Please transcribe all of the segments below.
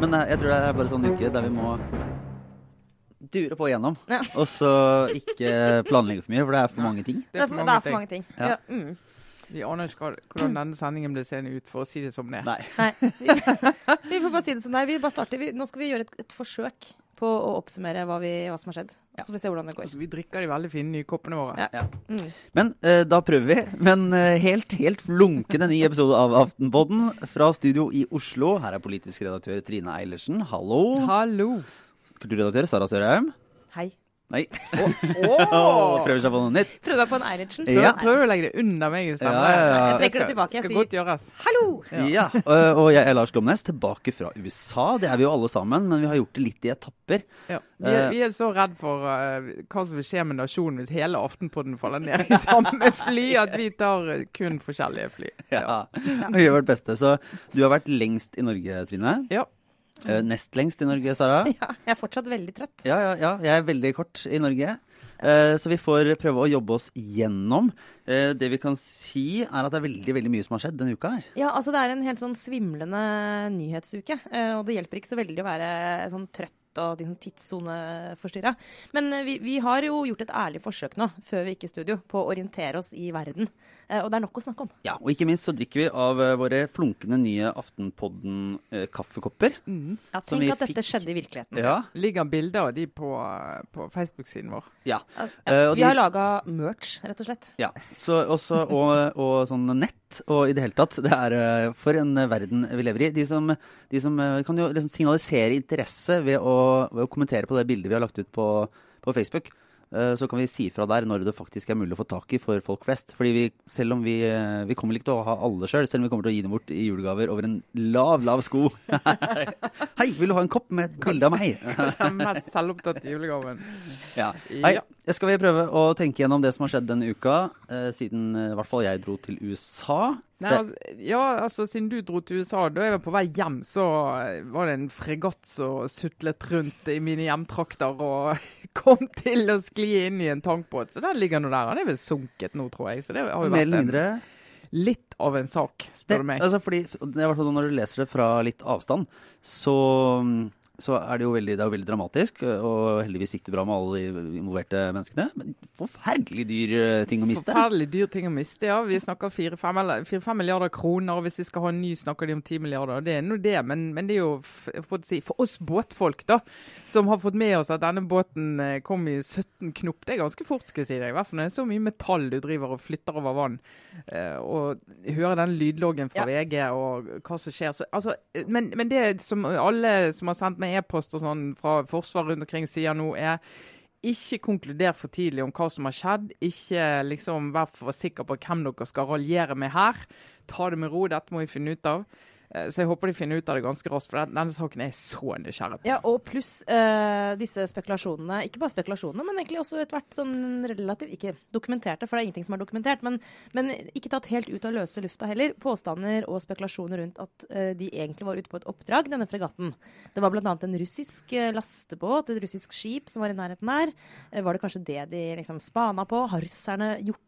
Men eh, jeg tror det er bare sånn uke der vi må dure på igjennom. Ja. Og så ikke planlegge for mye, for det er for mange ting. Det er for, det er for mange ting. Ja. Ja. Mm. Vi aner ikke hvordan denne sendingen blir seende ut, for å si det som det er. Nei. Nei, vi, vi får bare si det som det er. Vi bare starter. Nå skal vi gjøre et, et forsøk på å oppsummere hva, vi, hva som har skjedd. Så får vi se hvordan det går. Altså, vi drikker de veldig fine nye koppene våre. Ja. Mm. Men eh, da prøver vi. Men eh, helt, helt flunkende ny episode av Aftenpodden fra studio i Oslo. Her er politisk redaktør Trine Eilertsen. Hallo. Hallo! Kulturredaktør Sara Sørheim. Nei, oh. prøver seg på noe nytt. Prøvde deg på en Eilertsen? Ja. Prøver, å legge det under meg i stemmen? Ja, ja, ja. Jeg trekker det tilbake, jeg Skal sier- godt gjøres. Hallo! Ja, og jeg er Lars Glomnes, tilbake fra USA. Det er vi jo alle sammen, men vi har gjort det litt i etapper. Ja. Vi, er, vi er så redd for uh, hva som vil skje med nasjonen hvis hele Aftenpodden faller ned i samme fly, at vi tar uh, kun forskjellige fly. Ja, Vi gjør vårt beste. Så du har vært lengst i Norge, Trine. Ja. Eh, Nest lengst i Norge, Sara. Ja, jeg er fortsatt veldig trøtt. Ja, ja, ja. Jeg er veldig kort i Norge. Uh, Så vi får prøve å jobbe oss gjennom. Uh, Det vi kan si, er at det er veldig veldig mye som har skjedd denne uka her. Ja, altså det er en helt sånn svimlende nyhetsuke. Og det hjelper ikke så veldig å være sånn trøtt og liksom tidssoneforstyrra. Men vi, vi har jo gjort et ærlig forsøk nå, før vi gikk i studio, på å orientere oss i verden. Eh, Og det er nok å snakke om. Ja, Og ikke minst så drikker vi av eh, våre flunkende nye Aftenpodden-kaffekopper. Ja, tenk at dette fikk- skjedde i virkeligheten. Ja. Ligger bilder av de på, på Facebook-siden vår. ja. Ja, Eh, vi de- har laga merch, rett og slett. Ja, så også, og, og sånn nett, og i det hele tatt. Det er eh, for en verden vi lever i. De som, de som eh, kan jo liksom signalisere interesse ved å, ved å kommentere på det bildet vi har lagt ut på, på Facebook. Eh, Så kan vi si fra der når det faktisk er mulig å få tak i for folk flest. Fordi vi, selv om vi eh, Vi kommer ikke til å ha alle sjøl, selv om vi kommer til å gi dem bort i julegaver over en lav, lav sko. Hei, vil du ha en kopp med et bilde av meg? Kanskje den mest selvopptatte julegaven. Ja. Hei, skal vi prøve å tenke gjennom det som har skjedd denne uka, eh, siden i hvert fall jeg dro til USA. Nei, altså, ja, altså Siden du dro til USA, da jeg var på vei hjem, så var det en fregatt som sutlet rundt i mine hjemtrakter og kom til å skli inn i en tankbåt. Så den ligger nå der. Han er vel sunket nå, tror jeg. Så det har jo Mer vært eller en, litt av en sak, spør du meg. altså fordi, det er hvert fall Når du leser det fra litt avstand, så, så er det jo veldig, det er jo veldig dramatisk. Og heldigvis gikk det bra med alle de involverte menneskene. Men forferdelig dyr eh, ting å miste. Forferdelig dyr ting å miste, ja. Vi snakker 4-5 milliarder kroner, og hvis vi skal ha en ny, snakker de om 10 milliarder. Det er nå det, men, men det er jo si, for oss båtfolk, da, som har fått med oss at denne båten eh, kom i 17 knop. Det er ganske fort, skal jeg si deg. I hvert fall når det er så mye metall du driver og flytter over vann. Eh, og hører den lydloggen fra Ja. VG og hva som skjer. Så, altså, eh, men, men det som alle som har sendt meg e-post og sånn fra Forsvaret rundt omkring sier nå, er ikke konkluder for tidlig om hva som har skjedd. Ikke liksom vær for sikker på hvem dere skal raljere med her. Ta det med ro, dette må vi finne ut av. Eh, Så jeg håper de finner ut av det ganske raskt, for denne saken er så nysgjerrig på. Ja, og pluss uh, disse spekulasjonene. Ikke bare spekulasjonene, men egentlig også etter hvert sånn relativt Ikke dokumenterte, for det er ingenting som er dokumentert, men, men ikke tatt helt ut av løse lufta heller. Påstander og spekulasjoner rundt at uh, de egentlig var ute på et oppdrag, denne fregatten. Det var bl.a. en russisk lastebåt, et russisk skip som var i nærheten her. Uh, var det kanskje det de liksom spana på? Har russerne gjort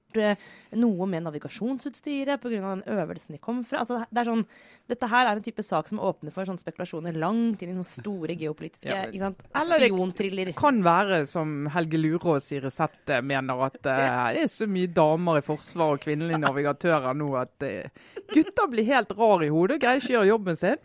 noe med navigasjonsutstyret pga. den øvelsen de kom fra? Altså, det er sånn, dette her er en type sak som åpner for sånne spekulasjoner langt inn i sånne store geopolitiske Ja, ikke sant? Eller det- Kan være, som Helge Lurås i Resett eh, mener, at uh, det er så mye damer i Forsvaret og kvinnelige navigatører nå at uh, gutter blir helt rar i hodet greier ikke å gjøre jobben sin.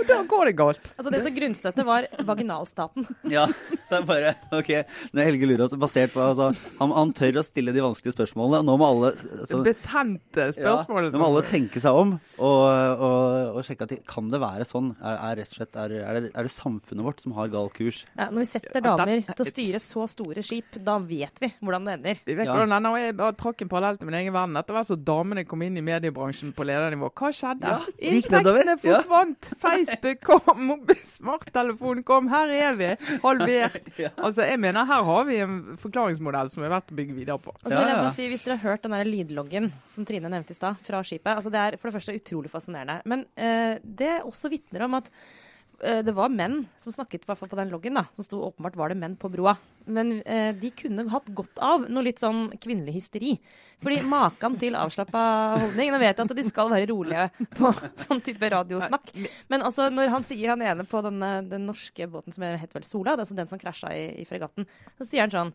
Og da går det galt. Altså Det som grunnstøtte var vaginalstaten. Ja, det er bare Ok, nå er Helge Lurås basert på altså, han, han tør å stille de vanskelige spørsmålene. Nå må alle altså, Betente ja, spørsmål. nå må alle tenke seg om og, og, og sjekke at de, kan det være sånn? Er, er, rett og slett, er, er, det, er det samfunnet vårt som har gal kurs? Ja, når vi setter Ja, damer til å styre så store skip, da vet vi hvordan det ender. Vi vet Ja. hvordan det ender, og Jeg bare trakk en parallell til min egen verden. Etter hvert som damene kom inn i mediebransjen på ledernivå, hva skjedde? Ja. Inntektene Ja. forsvant! Facebook kom, smarttelefonen kom, her er vi! Halvert. Altså, jeg mener, Her har vi en forklaringsmodell som er verdt å bygge videre på. Og så vil jeg bare si, Hvis dere har hørt den der lydloggen som Trine nevnte i stad, fra skipet altså Det er for det første utrolig fascinerende. Men eh, det også vitner om at det var menn som snakket, i hvert fall på den loggen, da, som sto åpenbart var det menn på broa. Men eh, de kunne hatt godt av noe litt sånn kvinnelig hysteri. Fordi maken til avslappa holdning Nå vet jeg at de skal være rolige på sånn type radiosnakk. Men altså, når han sier han ene på denne, den norske båten som heter vel Sola, altså den som krasja i, i fregatten, så sier han sånn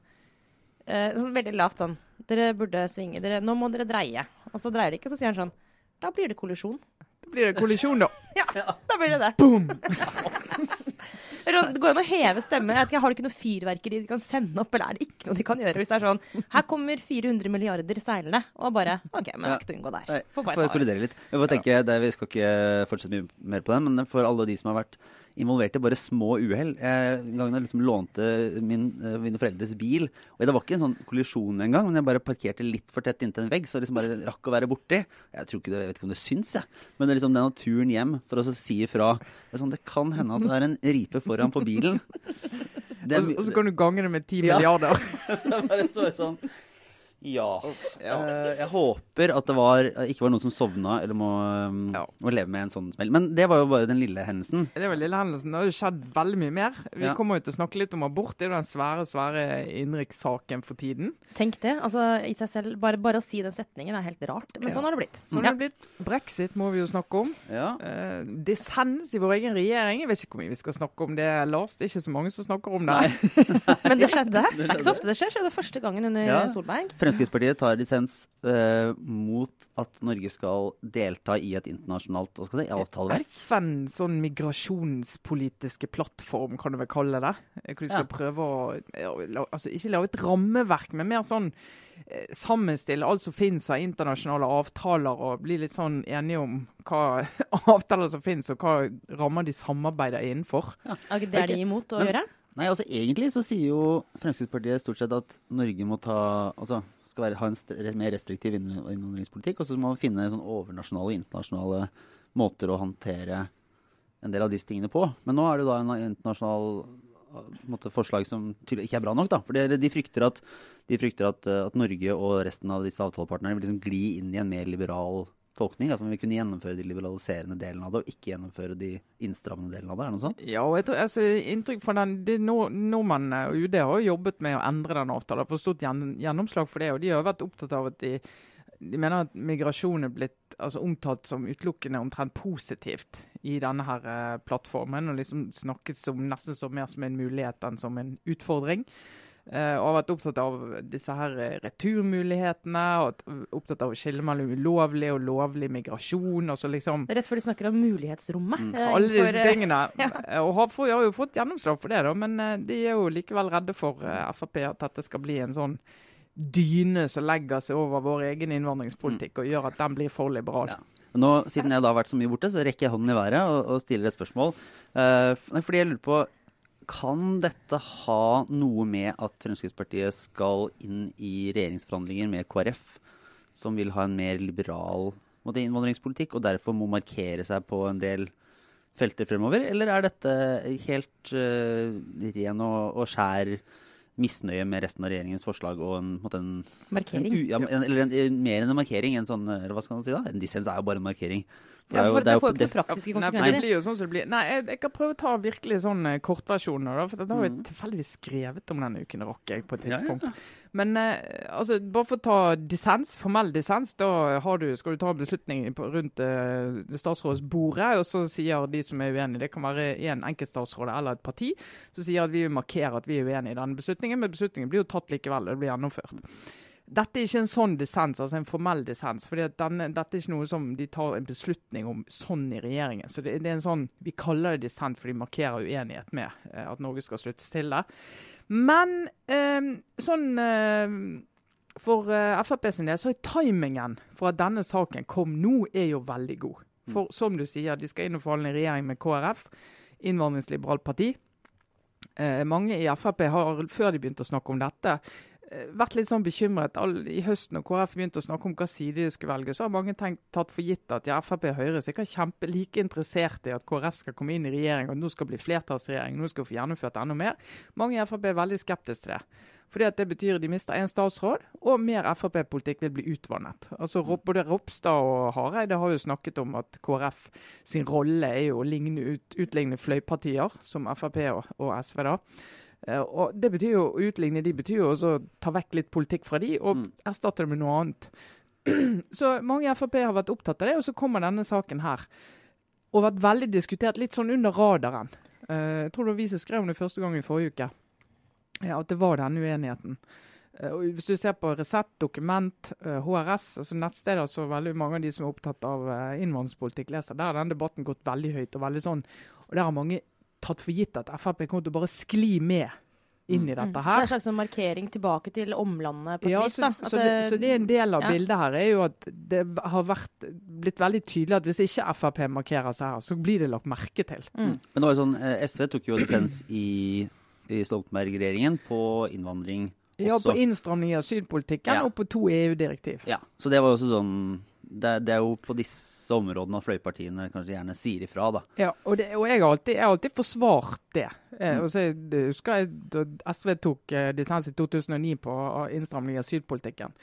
eh, sånn veldig lavt sånn Dere burde svinge. Dere, nå må dere dreie. Og så dreier de ikke, så sier han sånn Da blir det kollisjon. Blir det kollisjon, da. Ja, da blir det det. Boom! det går an å heve stemmen. Jeg Har du ikke noe fyrverkeri de kan sende opp, eller er det ikke noe de kan gjøre? Hvis det er sånn Her kommer 400 milliarder seilende, og bare OK, men jeg har ikke til å unngå der. Får bare ta det. litt. Jeg får tenke, det, Vi skal ikke fortsette mye mer på det, men for alle de som har vært involvert i bare små uhell En gang jeg liksom lånte min, eh, mine foreldres bil, og det var ikke en sånn kollisjon engang, men jeg bare parkerte litt for tett inntil en vegg, så jeg liksom bare rakk å være borti. Jeg tror ikke det, jeg vet ikke om det syns, jeg. Men det er liksom den turen hjem for å si ifra det, er sånn, det kan hende at det er en ripe foran på bilen. Det Og så- og så kan du gange det med ti Ja. milliarder. bare så sånn Ja. Eh, jeg håper at det var, ikke var noen som sovna eller må, um, Ja. må leve med en sånn smell. Men det var jo bare den lille hendelsen. Det var lille hendelsen. Det har jo skjedd veldig mye mer. Vi Ja. kommer jo til å snakke litt om abort. Det er jo den svære, svære innenrikssaken for tiden. Tenk det. altså i seg selv, Bare, bare å si den setningen er helt rart. Men Ja. sånn har det blitt. Sånn Ja. er det blitt. Brexit må vi jo snakke om. Ja. Eh, dissens i vår egen regjering. Jeg vet ikke hvor mye vi skal snakke om det, Lars. Det er ikke så mange som snakker om det. Men det skjedde. Det er ikke så ofte det skjer. Skjedde første gangen under Ja. Solberg. Fremskrittspartiet tar dissens uh, mot at Norge skal delta i et internasjonalt hva skal det, avtaleverk. FN, sånn migrasjonspolitiske plattform, kan du vel kalle det. Hvor de skal Ja. prøve å altså Ikke lage et rammeverk, men mer sånn eh, sammenstille alt som finnes av internasjonale avtaler, og bli litt sånn enige om hva avtaler som finnes, og hva rammer de samarbeider innenfor. Er ikke det de imot å Men- gjøre? Nei, altså Egentlig så sier jo Fremskrittspartiet stort sett at Norge må ta altså skal være, ha en mer restriktiv innvandringspolitikk, og så må man finne sånn overnasjonale og internasjonale måter å håndtere en del av disse tingene på. Men nå er det da en internasjonal en måte, forslag som tydelig ikke er bra nok. da, for det- De frykter, at, de frykter at, uh, at Norge og resten av disse avtalepartnerne vil liksom gli inn i en mer liberal tolkning. At man vil kunne gjennomføre de liberaliserende delene av det, og ikke gjennomføre de innstrammende delene av det. er det noe sånt? Ja, og jeg tror, altså, inntrykk fra den, det nord, Nordmennene og UD har jo jobbet med å endre den avtalen. Har fått stort gjen, gjennomslag for det. Og de har vært opptatt av at de, de mener at migrasjon er blitt altså, omtalt som utelukkende omtrent positivt i denne her eh, plattformen. Og liksom snakket som, nesten som mer som en mulighet enn som en utfordring. Eh, og har vært opptatt av disse her eh, returmulighetene. og Opptatt av å skille mellom ulovlig og lovlig migrasjon. og så liksom Det er rett før de snakker om mulighetsrommet. eh, alle disse for, tingene. Og har, for, har jo fått gjennomslag for det, da, men eh, de er jo likevel redde for uh, Frp at dette skal bli en sånn dyne som legger seg over vår egen innvandringspolitikk og gjør at den blir for liberal. Ja. Nå, siden jeg da har vært så mye borte, så rekker jeg hånden i været og, og stiller et spørsmål. Uh, fordi jeg lurer på Kan dette ha noe med at Fremskrittspartiet skal inn i regjeringsforhandlinger med KrF, som vil ha en mer liberal måte, innvandringspolitikk, og derfor må markere seg på en del felter fremover? Eller er dette helt uh, ren og, og skjær misnøye med resten av regjeringens forslag og en, måte en Markering. en, ja, en, eller mer enn en markering. En sånn, eller hva skal man si da? En dissens er jo bare en markering. For Ja, for det jo får jo ikke det- noen praktiske Nei, det blir jo sånn som det blir. Nei, jeg, jeg kan prøve å ta virkelig sånn eh, kortversjoner, da. For det har jeg Mhm. tilfeldigvis skrevet om denne uken, rakk jeg på et Ja, ja, tidspunkt. Men eh, altså, bare for å ta dissens, formell dissens, da har du, skal du ta en beslutning på, rundt eh, statsrådsbordet, og så sier de som er uenige, det kan være en enkeltstatsråd eller et parti, som sier at vi vil markere at vi er uenige i denne beslutningen, men beslutningen blir jo tatt likevel, og det blir gjennomført. Dette er ikke en sånn dissens, altså en formell dissens. For Dette er ikke noe som de tar en beslutning om sånn i regjeringen. Så det, det er en sånn, Vi kaller det dissens fordi de markerer uenighet med eh, at Norge skal sluttes til det. Men eh, sånn eh, For eh, Frp sin del så er timingen for at denne saken kom nå, er jo veldig god. For som du sier, de skal inn og forhandle i regjering med KrF, innvandringsliberalt parti. Eh, mange i Frp har, før de begynte å snakke om dette, vært litt sånn bekymret all, i høsten når KrF begynte å snakke om hva side de skulle velge. Så har mange tenkt, tatt for gitt at ja, Frp og Høyre er sikkert kjempe like interessert i at KrF skal komme inn i regjering, og nå skal bli flertallsregjering, nå skal vi få gjennomført enda mer. Mange i Frp er veldig skeptiske til det. Fordi at Det betyr de mister én statsråd, og mer Frp-politikk vil bli utvannet. Altså Både Ropstad og Hareide har jo snakket om at KrF sin rolle er jo å ut, utligne fløypartier, som Frp og, og SV. da. Eh, og det betyr jo, Å utligne de betyr jo også å ta vekk litt politikk fra de, og Mm. erstatte det med noe annet. så mange i Frp har vært opptatt av det, og så kommer denne saken her. Og vært veldig diskutert, litt sånn under radaren. Uh, jeg tror det var vi som skrev om det første gang i forrige uke. Ja, at det var denne uenigheten. Uh, hvis du ser på Resett, Dokument, uh, HRS, altså nettsteder så veldig mange av de som er opptatt av innvandringspolitikk, leser, der har den debatten gått veldig høyt. Og veldig sånn, og der har mange tatt for gitt at Frp kommer til å bare skli med inn i dette her. Så det er en slags sånn markering tilbake til omlandet på et Ja, vis. så, da. så, det, så det er en del av ja. bildet her er jo at det har vært, blitt veldig tydelig at hvis ikke Frp markerer seg her, så blir det lagt merke til. Mm. Men det var jo sånn, eh, SV tok jo dissens i, i Stoltenberg-regjeringen på innvandring Ja, også. på innstramning i asylpolitikken Ja. og på to EU-direktiv. Ja, så det var også sånn det, det er jo på disse områdene at fløypartiene kanskje gjerne sier ifra, da. Ja, og, det, og jeg, har alltid, jeg har alltid forsvart det. Eh, Mm. så jeg, det husker jeg da SV tok eh, dissens i 2009 på eh, innstramning i asylpolitikken.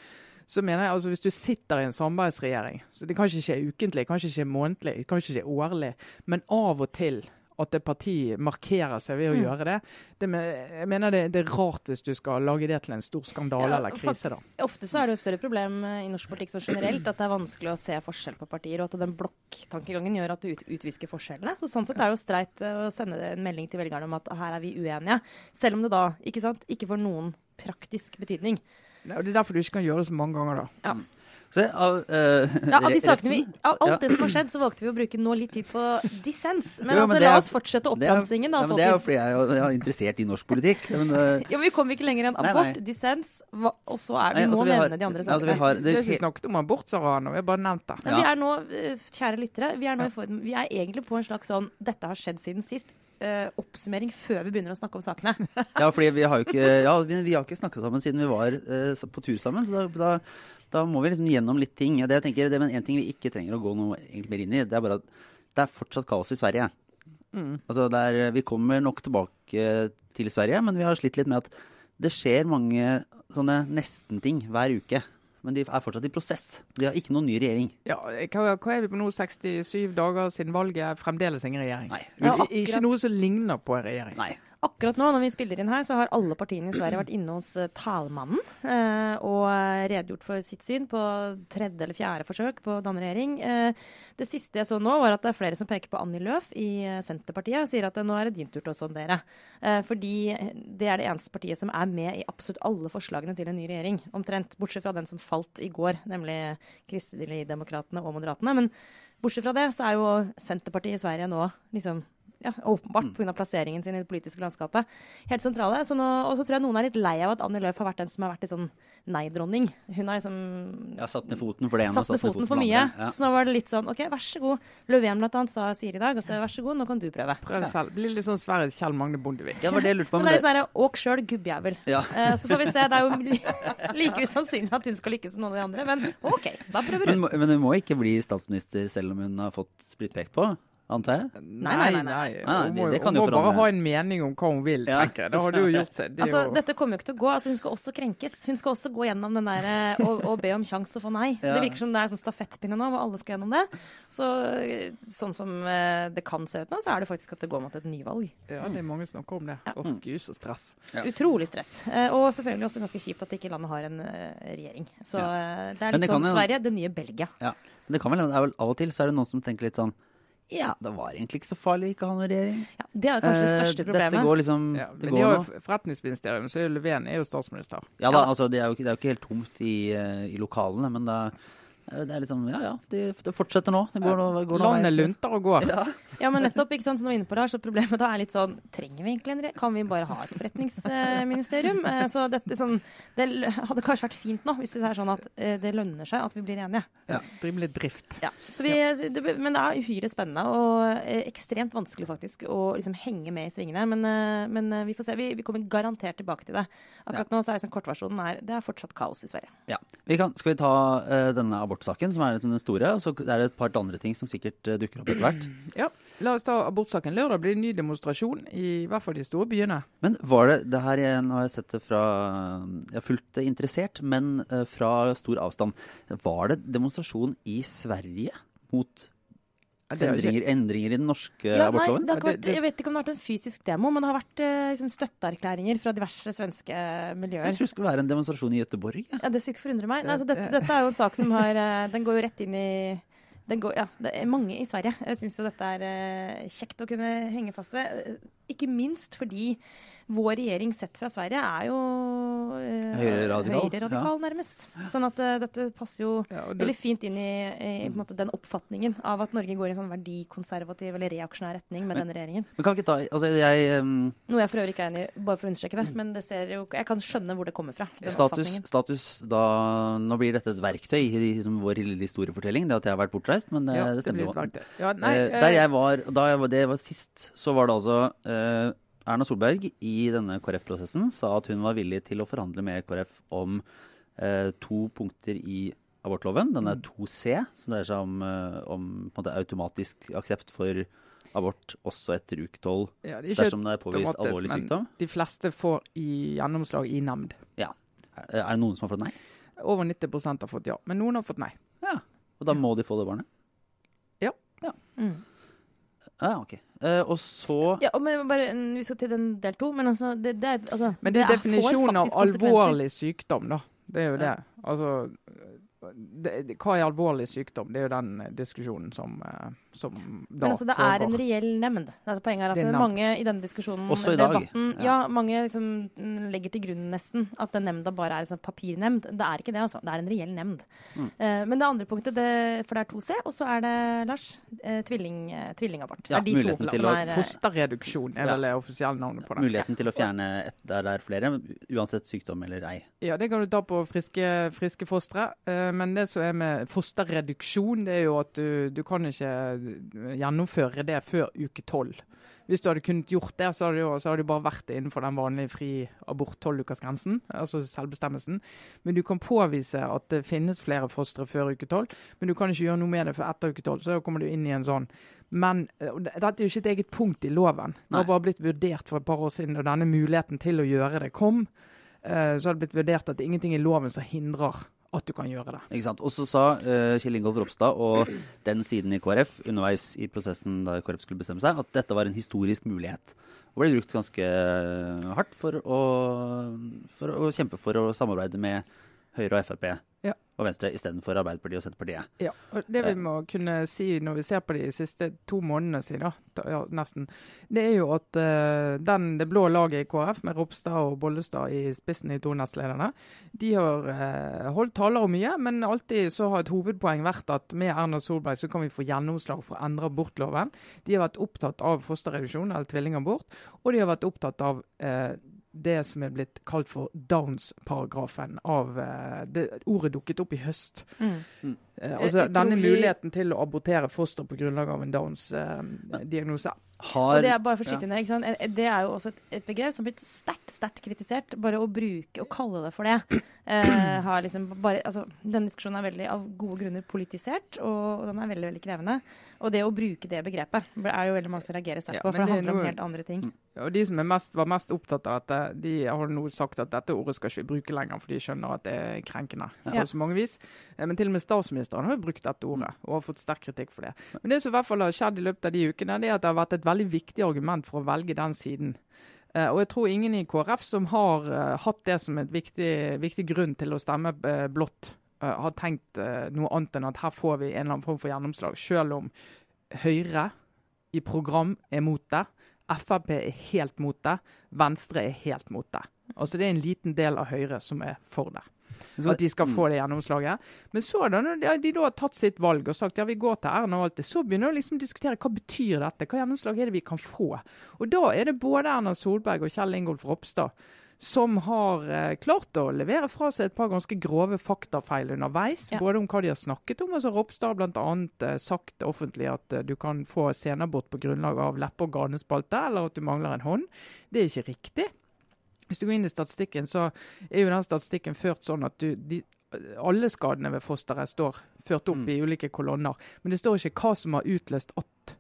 Så mener jeg altså Hvis du sitter i en samarbeidsregjering så Det kan ikke skje ukentlig, kan ikke skje månedlig, kan ikke skje årlig. Men av og til at et parti markerer seg ved å Mm. gjøre det. det med, jeg mener det, det er rart hvis du skal lage det til en stor skandale Ja, eller krise. da. Ofte så er det et større problem eh, i norsk politikk så generelt at det er vanskelig å se forskjell på partier, og at den blokktankegangen gjør at du ut, utvisker forskjellene. Så Sånn sett er det jo streit eh, å sende en melding til velgerne om at her er vi uenige, selv om det da ikke, sant, ikke får noen praktisk betydning. Ja, Det er derfor du ikke kan gjøre det så mange ganger. da. Se, av, uh, Ja, av, de sakene vi, av alt Ja. det som har skjedd, så valgte vi å bruke nå litt tid på dissens. Men, Jo, men altså, la er- oss fortsette oppramsingen, da, ja, Det er jo fordi jeg, er- jeg er interessert i norsk politikk. Men, uh, ja, men vi kom ikke lenger enn abort, nei. dissens, og så er det Nei, altså, vi må nevne de andre altså, vi har- det- har ikke snakket om abort, Sara, nå. Vi har bare nevnt det. Men Ja. vi er nå, eh, kjære lyttere, vi er, nå i form, vi er egentlig på en slags sånn 'dette har skjedd siden sist'. Uh, oppsummering før vi begynner å snakke om sakene. Ja, fordi vi har jo ikke, ja, vi, vi har ikke snakka sammen siden vi var uh, på tur sammen. Så da, da, da må vi liksom gjennom litt ting. Det jeg tenker, det er en ting vi ikke trenger å gå noe mer inn i, det er bare at det er fortsatt kaos i Sverige. Mm. Altså det er, vi kommer nok tilbake til Sverige, men vi har slitt litt med at det skjer mange sånne nesten-ting hver uke. Men de er fortsatt i prosess. De har ikke noen ny regjering. Ja, hva, hva er vi på nå? 67 dager siden valget? Fremdeles ingen regjering. Nei. Ja, Ikke noe som ligner på en regjering. Nei. Akkurat nå når vi spiller inn her, så har alle partiene i Sverige vært inne hos eh, talmannen eh, og redegjort for sitt syn på tredje eller fjerde forsøk på å danne regjering. Eh, det siste jeg så nå, var at det er flere som peker på Annie Løf i eh, Senterpartiet og sier at eh, nå er det din tur til å sondere. Eh, fordi det er det eneste partiet som er med i absolutt alle forslagene til en ny regjering. Omtrent, bortsett fra den som falt i går, nemlig Kristeligdemokratene og Moderatene. Men bortsett fra det, så er jo Senterpartiet i Sverige nå liksom ja, åpenbart pga. plasseringen sin i det politiske landskapet. Helt sentrale. Så nå, og så tror jeg noen er litt lei av at Annie Løf har vært den som har vært litt sånn nei-dronning. Hun har liksom Ja, satt ned foten for det ene og satt ned foten for det mye. Ja. Så nå var det litt sånn OK, vær så god. Löfven blant annet sa, sier i dag at vær så god, nå kan du prøve. Prøv selv. Blir litt sånn Sverre Kjell Magne Bondevik. Ja, det var det jeg lurte på. Men det er litt sånn åk sjøl, gubbjævel. ja. Uh, så får vi se. Det er jo like usannsynlig at hun skal lykkes som noen av de andre, men OK, da prøver hun. Men, men hun må ikke bli statsminister selv om hun har fått blitt pekt på, antar jeg? Nei, nei, nei, nei. Nei, nei, Hun må, det kan hun jo bare ha en mening om hva hun vil, Ja. tenker jeg. Det har du jo gjort seg. Det Altså, jo- dette kommer jo ikke til å gå. Altså, hun skal også krenkes. Hun skal også gå gjennom den der eh, og, og be om sjanse og få nei. Ja. Det virker som det er sånn stafettpinne nå, hvor alle skal gjennom det. Så eh, sånn som eh, det kan se ut nå, så er det faktisk at det går mot et nyvalg. ja, det er mange som snakker om det. Åh, Oh, gud, så stress. Ja. Utrolig stress. Og selvfølgelig også ganske kjipt at ikke landet har en regjering. Så Ja. det er litt det sånn jo- Sverige, det nye Belgia. Ja. Men det kan vel hende, er av og til så er det noen som tenker litt sånn Ja, det var egentlig ikke så farlig å ikke ha noen regjering. Ja, det er kanskje det største problemet. Dette går liksom Ja, det men går de har jo forretningsministerium, så Löfven er jo statsminister. Ja da, Ja. altså det er jo ikke, det er jo ikke helt tomt i, eh, i lokalene, men det Eh, Det er litt sånn, ja ja, det, det fortsetter nå. Det går, nå- går Landet lunter og går. Ja. Ja, men nettopp, ikke sant, som du var inne på der, så Problemet da er litt sånn Trenger vi egentlig en Kan vi bare ha et forretningsministerium? Eh, så dette sånn Det hadde kanskje vært fint nå, hvis det er sånn at eh, det lønner seg at vi blir enige. Drive litt drift. Ja, så vi, det, men det er uhyre spennende og eh, ekstremt vanskelig faktisk å liksom henge med i svingene. Men, eh, men eh, vi får se. Vi, vi kommer garantert tilbake til det. Akkurat nå så er liksom kortversjonen er, det er fortsatt kaos i Sverige. Ja. Vi kan, skal vi ta denne denne abortsaken, som er den store, og så er det et par andre ting som sikkert eh, dukker opp etter hvert. Ja, La oss ta abortsaken. Lørdag blir det ny demonstrasjon, i hvert fall de store byene. Men var det det her Nå har jeg sett det fra Jeg har fulgt det interessert, men eh, fra stor avstand. Var det demonstrasjon i Sverige mot Ja, det er jo ikke- endringer, endringer i den norske Ja, nei, abortloven? det har ikke vært, jeg vet ikke om det har vært en fysisk demo, men det har vært eh, liksom, støtteerklæringer fra diverse svenske miljøer. Jeg tror det skulle være en demonstrasjon i Gøteborg. Ja. Ja, Det skulle ikke forundre meg. Nei, altså, dette, dette er jo en sak som har eh, Den går jo rett inn i den går, ja, Det er mange i Sverige. Syns jo dette er eh, kjekt å kunne henge fast ved. Eh, Ikke minst fordi vår regjering sett fra Sverige er jo eh, Høyreradikal, høyreradikal, nærmest. Sånn at eh, dette passer jo Ja, det- veldig fint inn i, i på en måte, den oppfatningen av at Norge går i en sånn verdikonservativ eller reaksjonær retning med Men- denne regjeringen. Men kan ikke ta Altså, jeg um, Noe jeg for øvrig ikke er enig i, bare for å understreke det. Men det ser jo, jeg kan skjønne hvor det kommer fra. Status, status da Nå blir dette et verktøy i liksom, vår lille historiefortelling, det at jeg har vært bortreist, men det, Ja, det stemmer jo. Ja, nei, Eh, eh, der jeg var, da jeg var, det var sist, så var det altså eh, Erna Solberg i denne KrF-prosessen sa at hun var villig til å forhandle med KrF om eh, to punkter i abortloven. Den er 2C, som dreier seg om, eh, om på en måte, automatisk aksept for abort også etter uke 12 ja, det er ikke dersom det er påvist automatisk, alvorlig men sykdom. De fleste får i gjennomslag i nemnd. Ja. er det noen som har fått nei? Over 90% har fått ja, men noen har fått nei. Ja. Og da må de få det barnet? Ja. ja. Mm. Ja, ok. Eh, og så Ja, og men bare, Vi skal til den del to, men altså det, det er, altså, Men det er definisjonen av alvorlig sykdom, da. Det er jo Ja. det. Altså det, det, Hva er alvorlig sykdom? Det er jo den eh, diskusjonen som, eh, som da Men altså, det er en reell nemnd. Altså, poenget er at er mange i denne diskusjonen Også i dag. debatten, Ja. ja. mange liksom legger til grunn nesten at den nemnda bare er en sånn papirnemnd. Det er ikke det, altså. Det er en reell nemnd. Mm. Uh, men det andre punktet, det, for det er 2C, og så er det, Lars, uh, tvilling, uh, tvillingabort. Ja, det er de to til som å er Fosterreduksjon er Ja. vel det offisielle navnet på det. muligheten til å fjerne et der det er flere, uansett sykdom eller ei. Ja, det kan du ta på friske, friske fostre. Eh, men det som er med fosterreduksjon, det er jo at du, du kan ikke gjennomføre det før uke tolv. Hvis du hadde kunnet gjort det, så hadde du jo så hadde du bare vært innenfor den vanlige fri abort tolvukersgrensen, altså selvbestemmelsen. Men du kan påvise at det finnes flere fostre før uke tolv, men du kan ikke gjøre noe med det før etter uke tolv. Så da kommer du inn i en sånn Men eh, dette er jo ikke et eget punkt i loven. Det har bare blitt vurdert for et par år siden, og denne muligheten til å gjøre det kom. eh, Så har det blitt vurdert at det er ingenting i loven som hindrer at du kan gjøre det. Ikke sant? Og så sa uh, Kjell Ingolf Ropstad og den siden i KrF underveis i prosessen da KrF skulle bestemme seg, at dette var en historisk mulighet. Og ble brukt ganske hardt for å, for å kjempe for å samarbeide med Høyre og Frp Ja. og Venstre istedenfor Arbeiderpartiet og Senterpartiet. Ja, og Det vi må kunne si når vi ser på de siste to månedene siden, ja, nesten, det er jo at uh, den, det blå laget i KrF, med Ropstad og Bollestad i spissen, i to nestlederne, de har uh, holdt taler om mye, men alltid så har et hovedpoeng vært at med Erna Solberg så kan vi få gjennomslag for å endre abortloven. De har vært opptatt av fosterreduksjon eller tvillingabort, og de har vært opptatt av eh, det som er blitt kalt for Downs-paragrafen. av uh, det, Ordet dukket opp i høst. mm. Uh, altså, Utrolig- Denne muligheten til å abortere foster på grunnlag av en Downs-diagnose. Har Og det er bare for ja. ikke sant? Eh, Det er jo også et, et begrep som har blitt sterkt sterkt kritisert. Bare å bruke og kalle det for det. Eh, har liksom bare, altså, denne diskusjonen er veldig av gode grunner politisert, og, og den er veldig veldig krevende. Og det å bruke det begrepet er jo veldig mange som reagerer sterkt Ja, på, for det det handler handler om helt andre ting. Og De som mest, var mest opptatt av dette, de har nå sagt at dette ordet skal ikke vi bruke lenger, for de skjønner at det er krenkende på Ja. så mange vis. Eh, Men til og med statsministeren har jo brukt dette ordet, og har fått sterk kritikk for det. Men det som i hvert fall har skjedd i løpet av de ukene, det er at det har vært et veldig viktig argument for å velge den siden. Eh, og jeg tror ingen i KrF som har eh, hatt det som et viktig, viktig grunn til å stemme eh, blått, har tenkt noe annet enn at her får vi en eller annen form for gjennomslag, selv om Høyre i program er mot det. Frp er helt mot det. Venstre er helt mot det. Altså Det er en liten del av Høyre som er for det. Så- At de skal få det gjennomslaget. Men så da, når de- de da har tatt sitt valg og sagt ja, vi går til Erna og alt det, så begynner de liksom å diskutere hva betyr dette? Hva gjennomslag er det vi kan få? Og da er det både Erna Solberg og Kjell Ingolf Ropstad som har eh, klart å levere fra seg et par ganske grove faktafeil underveis. Ja. Både om hva de har snakket om. altså Ropstad har bl.a. Eh, sagt offentlig at eh, du kan få senabort på grunnlag av leppe- og ganespalte, eller at du mangler en hånd. Det er ikke riktig. Hvis du går inn i statistikken, så er jo den statistikken ført sånn at du, de, alle skadene ved fosteret står ført opp Mm. i ulike kolonner. Men det står ikke hva som har utløst at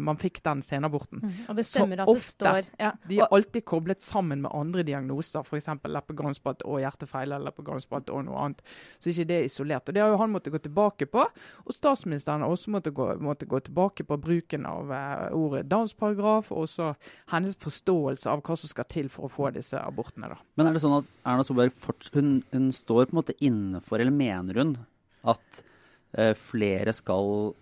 man fikk den senaborten. Og det Så stemmer at det ofte. står ja. De er alltid koblet sammen med andre diagnoser, f.eks. leppeganspalte og hjertefeil eller leppeganspalte og noe annet. Så ikke det er isolert. Og Det har jo han måttet gå tilbake på. Og statsministeren har også måttet gå, måtte gå tilbake på bruken av uh, ordet Downs-paragraf, og også hennes forståelse av hva som skal til for å få disse abortene. da. Men er det sånn at Erna Solberg forts hun, hun står på en måte innenfor, eller mener hun, at uh, flere skal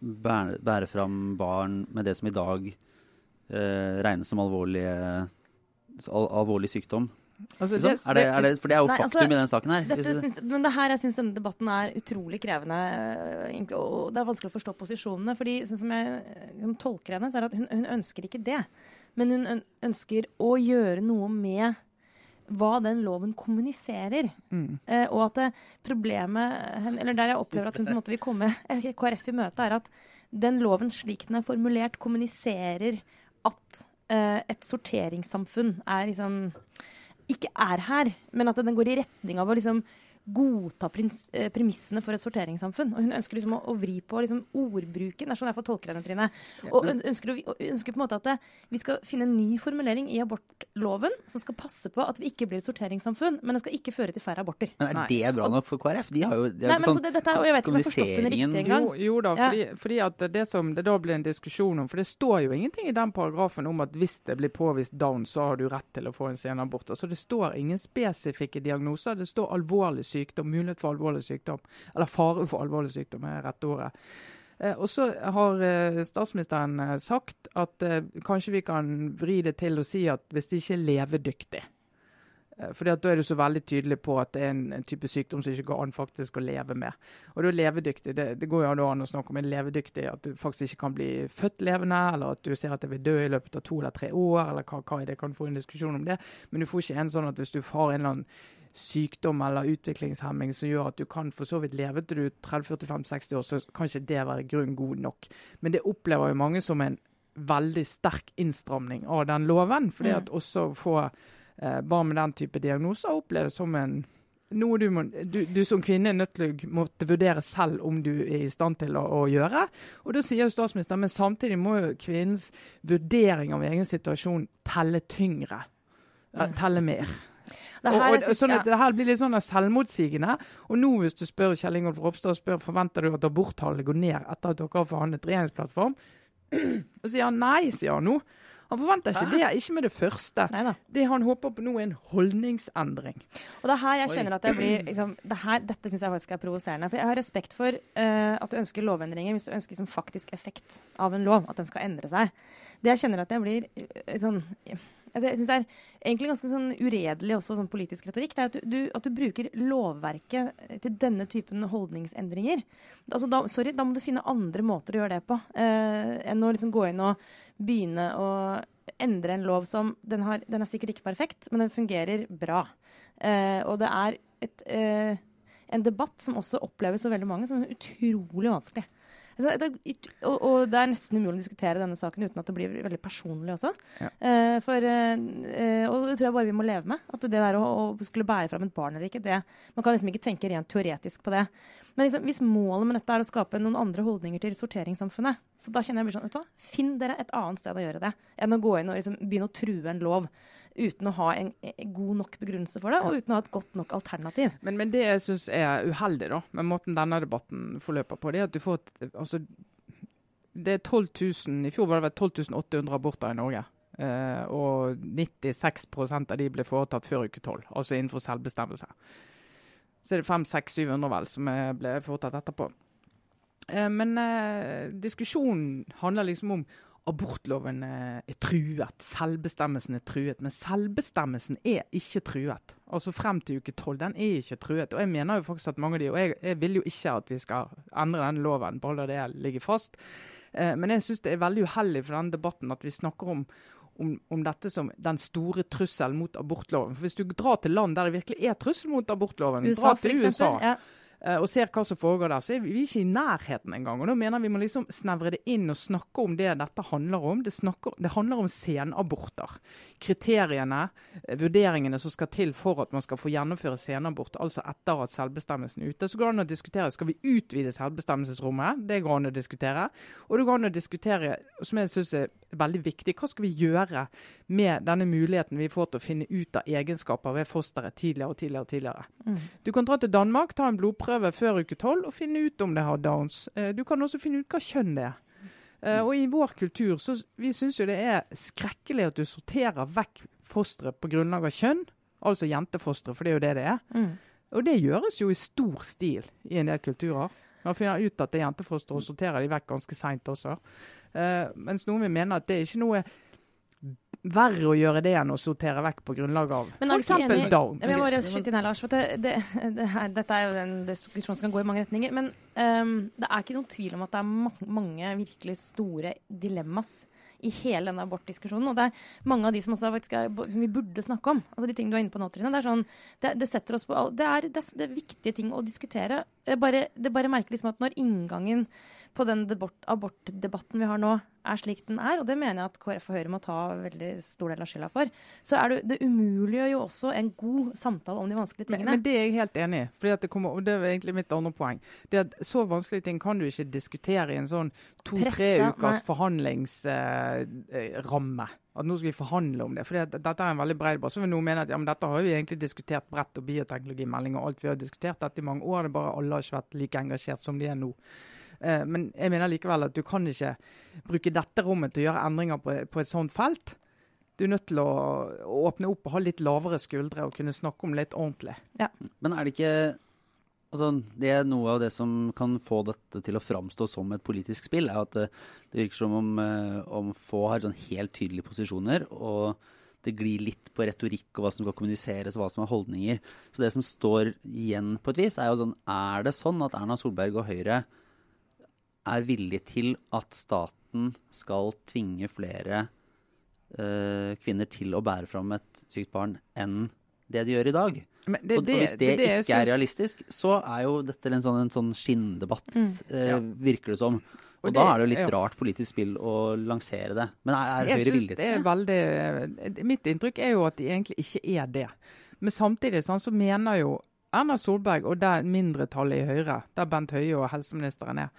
bære, bære fram barn med det som i dag eh, regnes som alvorlig, al alvorlig sykdom? Altså, det. Er det, er det, for det er jo Nei, faktum altså, i den saken her. Dette syns, men det her jeg syns denne debatten er utrolig krevende. øh, Og det er vanskelig å forstå posisjonene. fordi sånn som jeg liksom, tolker henne, så er det at hun, hun ønsker ikke det. Men hun ønsker å gjøre noe med hva den loven kommuniserer. Mm. Eh, og at det, problemet Eller der jeg opplever at hun på en måte vil komme eh, KrF i møte, er at den loven slik den er formulert, kommuniserer at eh, et sorteringssamfunn er liksom ikke er her, men at den går i retning av å liksom godta prins, eh, premissene for et sorteringssamfunn. Og hun ønsker liksom å, å vri på liksom ordbruken. Det er sånn jeg får tolke henne, Trine. Og øn- ønsker, å, og ønsker på en måte at det, vi skal finne en ny formulering i abortloven som skal passe på at vi ikke blir et sorteringssamfunn, men det skal ikke føre til færre aborter. Men er det bra nok for KrF? De har jo de har Nei, men sånn, altså, det, dette jeg vet ikke om jeg har forstått henne riktig kommuniseringen- engang. Jo, jo da, Ja. fordi, fordi at det som det da blir en diskusjon om For det står jo ingenting i den paragrafen om at hvis det blir påvist down, så har du rett til å få en senabort. Altså Det står ingen spesifikke diagnoser. Det står alvorlig sykdom, mulighet for alvorlig sykdom. Eller fare for alvorlig sykdom, er rett ordet. Eh, og så har eh, statsministeren eh, sagt at kanskje vi kan vri det til å si at hvis det ikke er levedyktig. Fordi at Da er du så veldig tydelig på at det er en, type sykdom som ikke går an faktisk å leve med. Og da levedyktig, det, det går jo an å snakke om en levedyktig, at du faktisk ikke kan bli født levende, eller at du ser at jeg vil dø i løpet av to eller tre år, eller hva, hva er det, kan få en diskusjon om det. Men du får ikke en sånn at hvis du har en eller annen sykdom eller utviklingshemming som gjør at du kan for så vidt leve til du er 30-45-60 år, så kan ikke det være grunn god nok. Men det opplever jo mange som en veldig sterk innstramning av den loven. fordi Mm. at også å få eh, barn med den type diagnoser oppleves som en noe du, må, du, du som kvinne er nødt til å måtte vurdere selv om du er i stand til å, å gjøre. Og da sier statsministeren, men samtidig må jo kvinnens vurdering av egen situasjon telle tyngre. Ja, telle mer. Det her, og, og, sånn at det her blir litt sånn selvmotsigende. Og nå hvis du spør Kjell Ingolf Ropstad spør, forventer du at aborttallene går ned etter at dere har forhandlet regjeringsplattform, og sier han nei, sier han nå. Han forventer ikke det, ikke med det første. Neida. Det han håper på nå, er en holdningsendring. Og det er her jeg kjenner at jeg blir liksom, det her, Dette syns jeg faktisk er provoserende. For jeg har respekt for uh, at du ønsker lovendringer hvis du ønsker liksom, faktisk effekt av en lov. At den skal endre seg. Det jeg kjenner at jeg blir uh, sånn altså, Jeg syns det er egentlig ganske sånn uredelig også sånn politisk retorikk. Det er at du, at du bruker lovverket til denne typen holdningsendringer. Altså, da, sorry, da må du finne andre måter å gjøre det på eh, enn å liksom gå inn og begynne å endre en lov som den, har, den er sikkert ikke perfekt, men den fungerer bra. Eh, og det er et, eh, en debatt som også oppleves av veldig mange som utrolig vanskelig. Altså, det, og, og det er nesten umulig å diskutere denne saken uten at det blir veldig personlig også. Ja. Uh, for, eh, og det tror jeg bare vi må leve med. At det der å, å skulle bære fram et barn eller ikke, det, man kan liksom ikke tenke rent teoretisk på det. Men liksom, hvis målet med dette er å skape noen andre holdninger til sorteringssamfunnet, så da kjenner jeg blir sånn, vet du hva, finn dere et annet sted å gjøre det, enn å gå inn og liksom begynne å true en lov uten å ha en, en god nok begrunnelse for det, og uten å ha et godt nok alternativ. Men, men det jeg syns er uheldig da, med måten denne debatten forløper på, det er at du får et altså, Det er 12 000, I fjor var det vel 12 800 aborter i Norge. Eh, og 96% av de ble foretatt før uke 12, altså innenfor selvbestemmelse. Så er det 500-700 vel som ble foretatt etterpå. Eh, men eh, diskusjonen handler liksom om abortloven eh, er truet, selvbestemmelsen er truet. Men selvbestemmelsen er ikke truet. Altså Frem til uke tolv, den er ikke truet. Og jeg mener jo faktisk at mange av de, og jeg, jeg vil jo ikke at vi skal endre denne loven, bare la det ligge fast. Eh, men jeg syns det er veldig uheldig for denne debatten at vi snakker om, om, om, dette som den store trusselen mot abortloven. For Hvis du drar til land der det virkelig er trussel mot abortloven, USA, dra til USA. Ja. Eh, og ser hva som foregår der, så er vi ikke i nærheten engang. Og da mener vi må liksom snevre det inn og snakke om det dette handler om. Det, snakker, det handler om senaborter. Kriteriene, eh, vurderingene som skal til for at man skal få gjennomføre senabort, altså etter at selvbestemmelsen er ute. Så går det an å diskutere skal vi utvide selvbestemmelsesrommet. Det går an å diskutere. Og det går an å diskutere, som jeg syns er veldig viktig, hva skal vi gjøre med denne muligheten vi får til å finne ut av egenskaper ved fosteret tidligere og tidligere. og tidligere. Mm. Du kan dra til Danmark, ta en blodprøve før uke tolv og finne ut om det har downs. Eh, du kan også finne ut hva kjønn det er. Uh, og i vår kultur så vi syns jo det er skrekkelig at du sorterer vekk fosteret på grunnlag av kjønn, altså jentefostre, for det er jo det det er. Mm. Og det gjøres jo i stor stil i en del kulturer. Man finner ut at det er jentefoster og sorterer de vekk ganske seint også. Uh, mens noen vil mene at det er ikke noe verre å gjøre det enn å sortere vekk på grunnlag av f.eks. downs. Jeg må skyte inn her, Lars. for det, det, det her, Dette er jo en diskusjon som kan gå i mange retninger. Men um, det er ikke noen tvil om at det er ma mange virkelig store dilemmas i hele denne abortdiskusjonen. Og det er mange av de som også faktisk er, vi burde snakke om. Altså de ting du er inne på nå, Trine. Det er sånn, det, det setter oss på det er, det er, viktige ting å diskutere. Det bare, det bare merker liksom at når inngangen på den abortdebatten vi har nå, er slik den er, og det mener jeg at KrF og Høyre må ta veldig stor del av skylda for, så er det, det umuliggjør jo også en god samtale om de vanskelige tingene. Men, men det er jeg helt enig i, fordi det kommer, og det er egentlig mitt andre poeng. Det at Så vanskelige ting kan du ikke diskutere i en sånn to-tre ukers forhandlingsramme. Eh, at nå skal vi forhandle om det. For dette er en veldig bred base. Så vil noen mene at ja, men dette har vi egentlig diskutert bredt, og bioteknologimelding og alt. Vi har diskutert dette i mange år. Det er bare alle har ikke vært like engasjert som de er nå. Eh, men jeg mener likevel at du kan ikke bruke dette rommet til å gjøre endringer på, på et sånt felt. Du er nødt til å, å, åpne opp og ha litt lavere skuldre og kunne snakke om litt ordentlig. Ja. Men er det ikke altså, Det er noe av det som kan få dette til å framstå som et politisk spill, er at det, det virker som om, eh, om få har sånn helt tydelige posisjoner. og det glir litt på retorikk og hva som skal kommuniseres og hva som er holdninger. Så det som står igjen på et vis, er jo sånn Er det sånn at Erna Solberg og Høyre er villig til at staten skal tvinge flere uh, kvinner til å bære fram et sykt barn enn det de gjør i dag. Det, og, og, hvis det, det ikke synes... er realistisk, så er jo dette en sånn, en sånn skinndebatt, mm. uh, virker det som. Og, og det, da er det jo litt ja. rart politisk spill å lansere det. Men er, er Høyre villig til det? Er veldig, mitt inntrykk er jo at de egentlig ikke er det. Men samtidig sånn, så mener jo Erna Solberg og det mindretallet i Høyre, der Bent Høie og helseministeren er,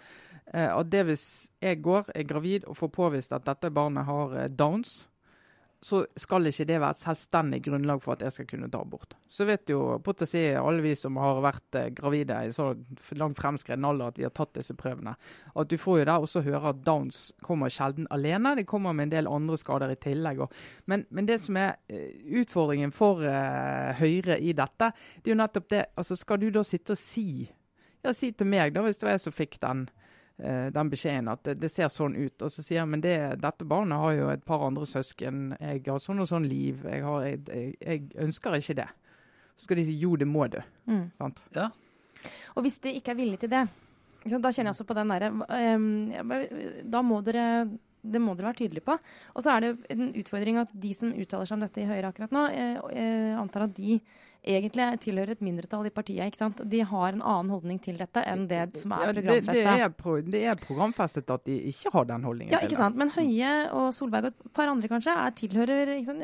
Eh, og det hvis jeg går, er gravid og får påvist at dette barnet har eh, downs, så skal ikke det være et selvstendig grunnlag for at jeg skal kunne ta abort. Så vet jo på å si alle vi som har vært eh, gravide i så langt fremskreden alder at vi har tatt disse prøvene, at du får jo der også høre at downs kommer sjelden alene. Det kommer med en del andre skader i tillegg. Men, men, det som er utfordringen for uh, Høyre i dette, det er jo nettopp det altså Skal du da sitte og si ja, si til meg, da, hvis det var jeg som fikk den den beskjeden at det, det, ser sånn ut. Og så sier han men det, dette barnet har jo et par andre søsken, jeg har sånn og sånn liv, jeg, har, jeg, jeg ønsker ikke det. Så skal de si jo, det må du. Mm. Sant? Ja. Og hvis de ikke er villige til det, da kjenner jeg også på den derre um, Da må dere det må dere være tydelige på. Og så er det en utfordring at de som uttaler seg om dette i Høyre akkurat nå, jeg, jeg antar at de egentlig tilhører et mindretall i partiet. ikke sant? De har en annen holdning til dette enn det som er programfestet. Ja, det, det, pro, det, er programfestet at de ikke har den holdningen. Ja, ikke sant? Men Høie og Solberg og et par andre kanskje er tilhører sant,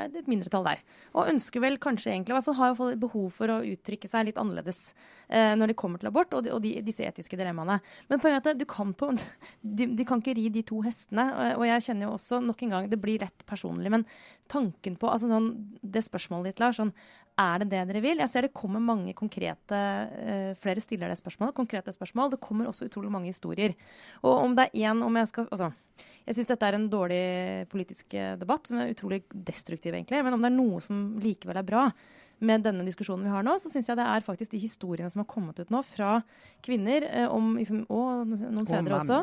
et mindretall der. Og ønsker vel kanskje egentlig, i hvert fall har i behov for å uttrykke seg litt annerledes eh, når det kommer til abort og, de, og de, disse etiske dilemmaene. Men poenget er at du kan på, de, de, kan ikke ri de to hestene. Og jeg kjenner jo også nok en gang, det blir rett personlig, men tanken på altså sånn, Det spørsmålet ditt, Lars, sånn, er det det dere vil? Jeg ser det kommer mange konkrete uh, Flere stiller det spørsmålet. Konkrete spørsmål. Det kommer også utrolig mange historier. Og om det er én om jeg skal altså, Jeg syns dette er en dårlig politisk eh, debatt, som er utrolig destruktiv, egentlig. Men om det er noe som likevel er bra, med denne diskusjonen vi har nå, så syns jeg det er faktisk de historiene som har kommet ut nå fra kvinner, eh, om, liksom, og noen fedre også,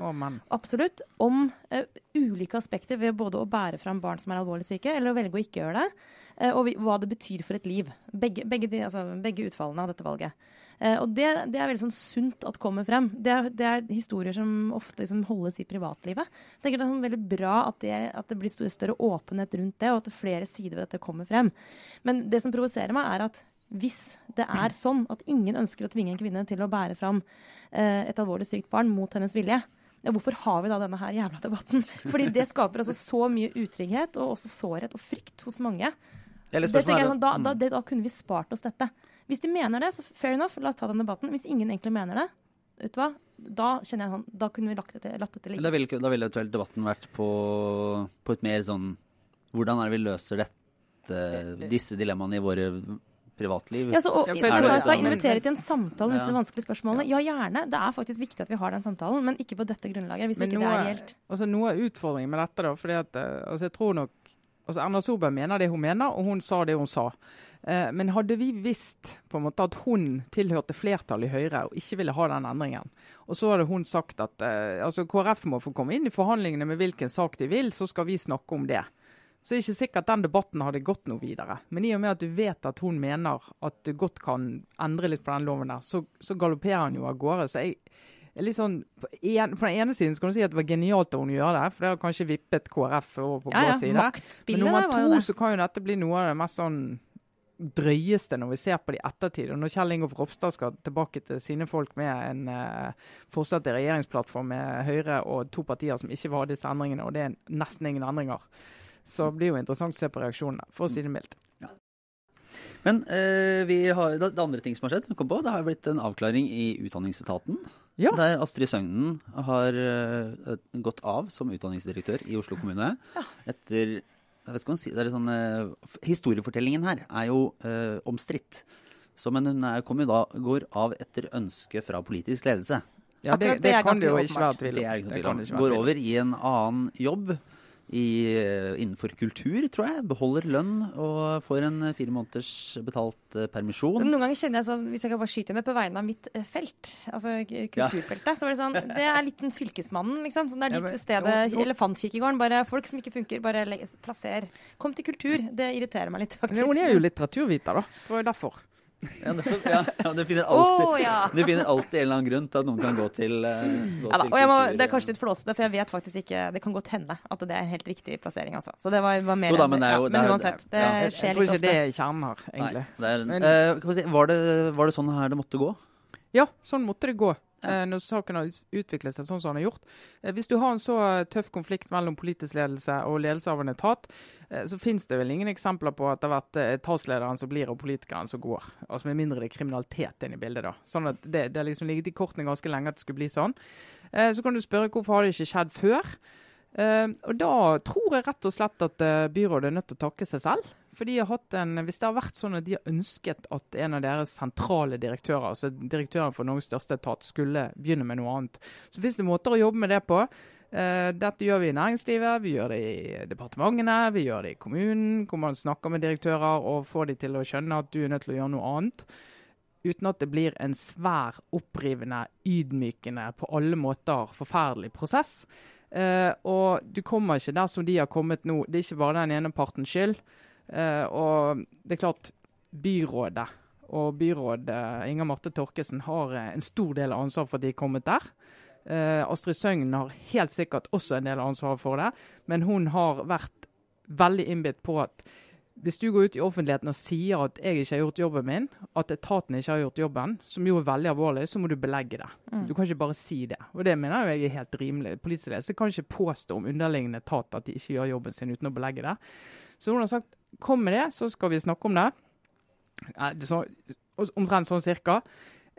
absolutt, om uh, ulike aspekter ved både å bære fram barn som er alvorlig syke, eller å velge å ikke gjøre det, og hva det betyr for et liv. Begge, begge, de, altså, begge utfallene av dette valget. Uh, og det, det, er veldig sånn sunt at kommer frem. Det er, det er historier som ofte liksom, holdes i privatlivet. Jeg tenker Det er sånn veldig bra at det, at det blir større åpenhet rundt det, og at flere sider ved dette kommer frem. Men det som provoserer meg, er at hvis det er sånn at ingen ønsker å tvinge en kvinne til å bære fram eh, et alvorlig sykt barn mot hennes vilje, ja, hvorfor har vi da denne her jævla debatten? Fordi det skaper altså så mye utrygghet og også sårhet og frykt hos mange. Det, jeg, sånn, da, da, da, kunne vi spart oss dette. Hvis de mener det, så fair enough, la oss ta den debatten. Hvis ingen egentlig mener det, vet du hva, da kjenner jeg sånn, da kunne vi lagt det, latt det til ligge. Da ville, da ville eventuelt debatten vært på, på et mer sånn Hvordan er det vi løser dette, disse dilemmaene i våre privatliv. Ja, så, og, ja, så, invitere til en samtale om disse vanskelige spørsmålene. Ja, gjerne. Det er faktisk viktig at vi har den samtalen, men ikke på dette grunnlaget. hvis men ikke noe, det er reelt. Altså, noe av utfordringen med dette, da, fordi at eh, altså, jeg tror nok altså Erna Solberg mener det hun mener, og hun sa det hun sa. Eh, men hadde vi visst på en måte at hun tilhørte flertallet i Høyre og ikke ville ha den endringen, og så hadde hun sagt at eh, altså KrF må få komme inn i forhandlingene med hvilken sak de vil, så skal vi snakke om det så er det ikke sikkert den debatten hadde gått noe videre. Men i og med at du vet at hun mener at du godt kan endre litt på den loven der, så, så galopperer han jo av gårde. Så jeg er litt sånn, på, en, på, den ene siden skal du si at det var genialt av hun å gjøre det, for det har kanskje vippet KrF over på ja, vår side. Men nummer to så kan jo dette bli noe av det mest sånn drøyeste når vi ser på det i ettertid. Og når Kjell Ingolf Ropstad skal tilbake til sine folk med en uh, fortsatt regjeringsplattform med Høyre og to partier som ikke vil ha disse endringene, og det er nesten ingen endringer, så blir det jo interessant å se på reaksjonene, for å si det mildt. Men eh, har, det, det, andre ting som har skjedd, kom på, det har blitt en avklaring i Utdanningsetaten. Ja. Der Astrid Søgnen har uh, gått av som utdanningsdirektør i Oslo kommune. Ja. Etter jeg vet ikke hva si, det er sånn, uh, Historiefortellingen her er jo uh, omstridt. Men hun er, jo da, går av etter ønske fra politisk ledelse. Ja, det, det, det kan det jo ikke være tvil om. Går over i en annen jobb i, eh, innenfor kultur, tror jeg. Beholder lønn og får en eh, fire måneders betalt uh, permisjon. Noen ganger kjenner jeg sånn, hvis jeg kan bare skyte henne på vegne av mitt felt, altså kulturfeltet, ja. så var det sånn Det er litt den fylkesmannen, liksom. Sånn, det er ditt stedet, elefantkirkegården. Bare folk som ikke funker, bare plasser. Kom til kultur. Det irriterer meg litt, faktisk. Men hun er jo litteraturviter, da. Det var jo derfor. Ja, det, ja, du, finner alltid, oh, ja. du finner alltid en eller annen grunn til at noen kan gå til, uh, gå ja, da, og må, Det er kanskje litt flåsete, for jeg vet faktisk ikke Det kan godt hende at det er en helt riktig plassering. Altså. Så det var, var mer da, men, jo, men uansett, det, det skjer litt ofte. Jeg tror ikke det er kjernen her, egentlig. Nei, er, men, uh, si, var, det, var det sånn her det måtte gå? Ja, sånn måtte det gå. Ja. når saken har utviklet seg sånn som den har gjort. hvis du har en så tøff konflikt mellom politisk ledelse og ledelse av en etat, Eh, så finnes det vel ingen eksempler på at det har vært eh, etatslederen som blir, og politikeren som går. Altså Med mindre det er kriminalitet inne i bildet. da. Sånn at Det, har liksom ligget i kortene ganske lenge at det skulle bli sånn. Eh, så kan du spørre hvorfor har det ikke skjedd før? Eh, og Da tror jeg rett og slett at eh, byrådet er nødt til å takke seg selv. For de har hatt en, Hvis det har vært sånn at de har ønsket at en av deres sentrale direktører, altså direktøren for Norges største etat, skulle begynne med noe annet, så finnes det måter å jobbe med det på. Uh, dette gjør vi i næringslivet, vi gjør det i departementene, vi gjør det i kommunen, hvor man snakker med direktører og får de til å skjønne at du er nødt til å gjøre noe annet. Uten at det blir en svær, opprivende, ydmykende, på alle måter forferdelig prosess. Uh, og du kommer ikke der som de har kommet nå. Det er ikke bare den ene partens skyld. Uh, og det er klart, byrådet og byråd Inger Marte Torkesen har en stor del av ansvaret for at de er kommet der. Uh, Astrid Søgn har helt sikkert også en del av ansvar for det, men hun har vært veldig innbitt på at hvis du går ut i offentligheten og sier at jeg ikke har gjort jobben min, at etaten ikke har gjort jobben, som jo er veldig alvorlig, så må du belegge det. Mm. Du kan ikke bare si det. Og det mener jeg er helt rimelig. Politisk ledelse kan ikke påstå om underliggende etat at de ikke gjør jobben sin uten å belegge det. Så hun har sagt kom med det, så skal vi snakke om det. Så, omtrent sånn cirka.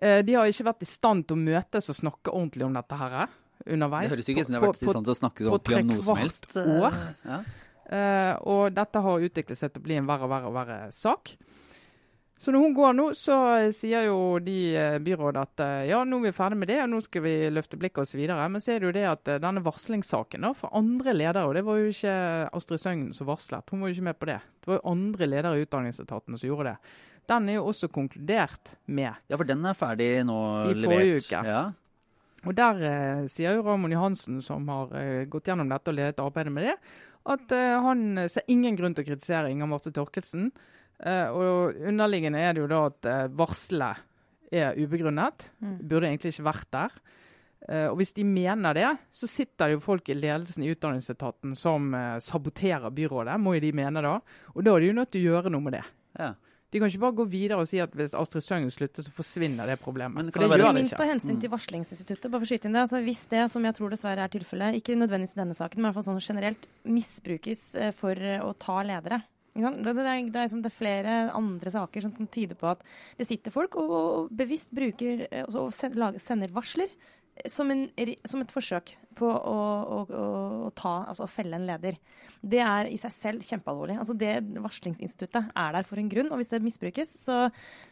Eh, de har ikke vært i stand til å møtes og snakke ordentlig om dette her eh, underveis. Det høres ikke ut som de har vært i stand til å snakke ordentlig om noe som helst. Eh, år. Ja. Uh, og dette har utviklet seg til å bli en verre og verre, verre sak. Så når hun går nå, så sier jo de byrådet at ja, nå er vi ferdig med det, og nå skal vi løfte blikket osv. Men så er det jo det at denne varslingssaken da, for andre ledere, og det var jo ikke Astrid Søgnen som varslet, hun var jo ikke med på det. Det var jo andre ledere i Utdanningsetaten som gjorde det den er jo også konkludert med. Ja, for den er ferdig nå I levert. forrige uke. Ja. Og der eh, sier jo Ramon Johansen, som har eh, gått gjennom dette og ledet arbeidet med det, at eh, han ser ingen grunn til å kritisere Inger Marte Torkelsen. Eh, og underliggende er det jo da at eh, varselet er ubegrunnet. Mm. Burde egentlig ikke vært der. Eh, og hvis de mener det, så sitter det jo folk i ledelsen i Utdanningsetaten som eh, saboterer byrådet, må jo de mene da. Og da er de jo nødt til å gjøre noe med det. ja. De kan ikke bare gå videre og si at hvis Astrid Søgn slutter, så forsvinner det problemet. Men For det det gjør gjør Ikke det minst av hensyn til varslingsinstituttet. bare for å skyte inn det, altså Hvis det, som jeg tror dessverre er tilfellet, ikke nødvendigvis i denne saken, men i hvert fall sånn generelt, misbrukes for å ta ledere. Ikke? Det, det, det, er, det, er, liksom, det er flere andre saker som tyder på at det sitter folk og, og bevisst bruker eh, og, og sender varsler eh, som, en, som et forsøk på å, å, å, ta, altså å felle en leder. Det er i seg selv kjempealvorlig. Altså det Varslingsinstituttet er der for en grunn, og hvis det misbrukes, så,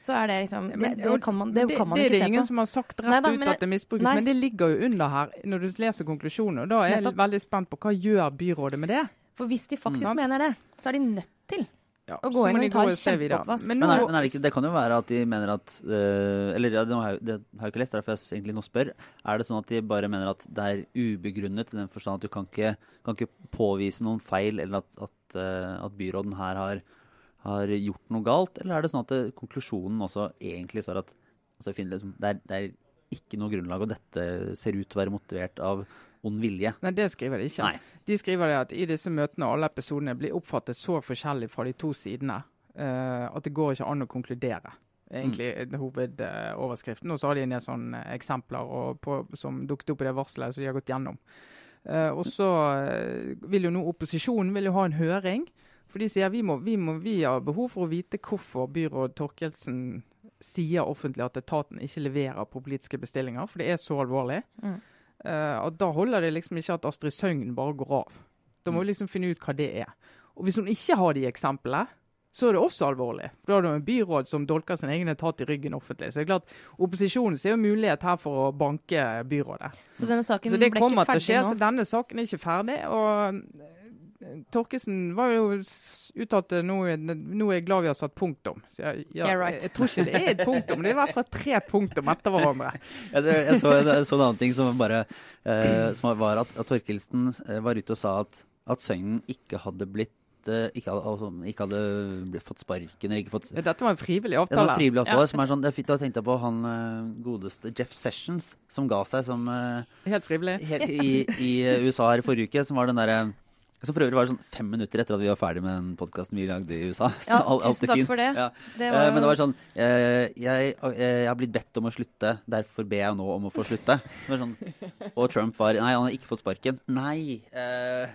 så er det liksom Det, Men- det kan man, det kan man det er ikke det se ingen som har sagt rett Neida, ut at det misbrukes, nei. men det ligger jo under her når du leser konklusjonen. og Da er jeg Nettopp. veldig spent på hva gjør byrådet med det. For hvis de faktisk Mm. mener det, så er de nødt til Ja, Å gå inn og ta en kjempeoppvask. Men Men, er, men er det, ikke, det kan jo være at de mener at uh, Eller ja, det har jeg, det har jeg ikke lest, derfor jeg egentlig nå spør. Er det sånn at de bare mener at det er ubegrunnet i den forstand at du kan ikke, kan ikke påvise noen feil, eller at, at, uh, at byråden her har, har gjort noe galt? Eller er det sånn at det, konklusjonen også egentlig står at altså, liksom, det, er, det er ikke noe grunnlag, og dette ser ut til å være motivert av ond vilje? Nei, det skriver de ikke. Nei. De skriver det at i disse møtene alle episodene blir oppfattet så forskjellig fra de to sidene uh, at det går ikke an å konkludere. Egentlig Mm. hovedoverskriften. hovedoverskriften. Og så har de en del sånne eksempler og på, som dukket opp i det varselet som de har gått gjennom. Uh, og så eh, vil jo nå opposisjonen vil jo ha en høring. For de sier vi, må, vi, må, vi har behov for å vite hvorfor byråd Torkelsen sier offentlig at etaten ikke leverer på politiske bestillinger, for det er så alvorlig. Mm. Eh, at da holder det liksom ikke at Astrid Søgn bare går av. Da må vi liksom finne ut hva det er. Og hvis hun ikke har de eksemplene, så er det også alvorlig. For da har du en byråd som dolker sin egen etat i ryggen offentlig. Så det er klart, Opposisjonen ser jo mulighet her for å banke byrådet. Så denne saken Så det ble ikke ferdig Så denne saken er ikke ferdig. og Torkesen var jo uttalte nå, nå er jeg glad vi har satt punktum. Så jeg, ja, Yeah, right. jeg, jeg tror ikke det er et punktum. Det er i hvert fall tre punktum etter hverandre. Jeg, så, jeg så, en- så en annen ting som, bare, eh, som var at, at Torkelsen eh, var ute og sa at, at Søgnen ikke hadde blitt eh, ikke hadde, altså, ikke hadde blitt, fått sparken eller ikke fått Dette var en frivillig avtale. det var en frivillig avtale. Ja. som er sånn, jeg, fikk- Da tenkte jeg på han eh, godeste Jeff Sessions, som ga seg som Helt frivillig. helt i, i USA her i forrige uke. Som var den derre som for øvrig var det sånn fem minutter etter at vi var ferdig med den podkasten vi lagde i USA. Så Ja, alt- tusen takk fint. for det. Ja. Det Eh, var Men det var sånn eh, jeg, eh, jeg har blitt bedt om å slutte, derfor ber jeg nå om å få slutte. Sånn, og Trump var Nei, han har ikke fått sparken. Nei! Eh,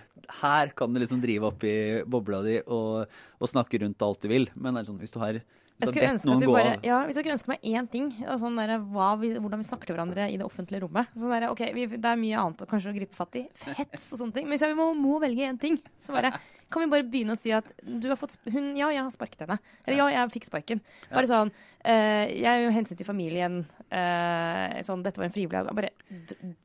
her kan du liksom drive opp i bobla di og, og snakke rundt alt du vil. Men det er sånn, hvis du har, hvis Jeg skulle ønske at noen vi bare, ja, hvis jeg skulle ønske meg én ting, sånn der, hva vi, hvordan vi snakker til hverandre i det offentlige rommet. Sånn der, okay, vi, Det er mye annet å kanskje å gripe fatt i. Hets og sånne ting. Men hvis jeg må, må velge én ting, så bare kan vi bare begynne å si at du har fått hun, Ja, jeg har sparket henne. Eller ja, jeg fikk sparken. Bare sånn eh, Jeg er jo hensyn til familien. eh, sånn, dette var en frivillig avgang. Bare,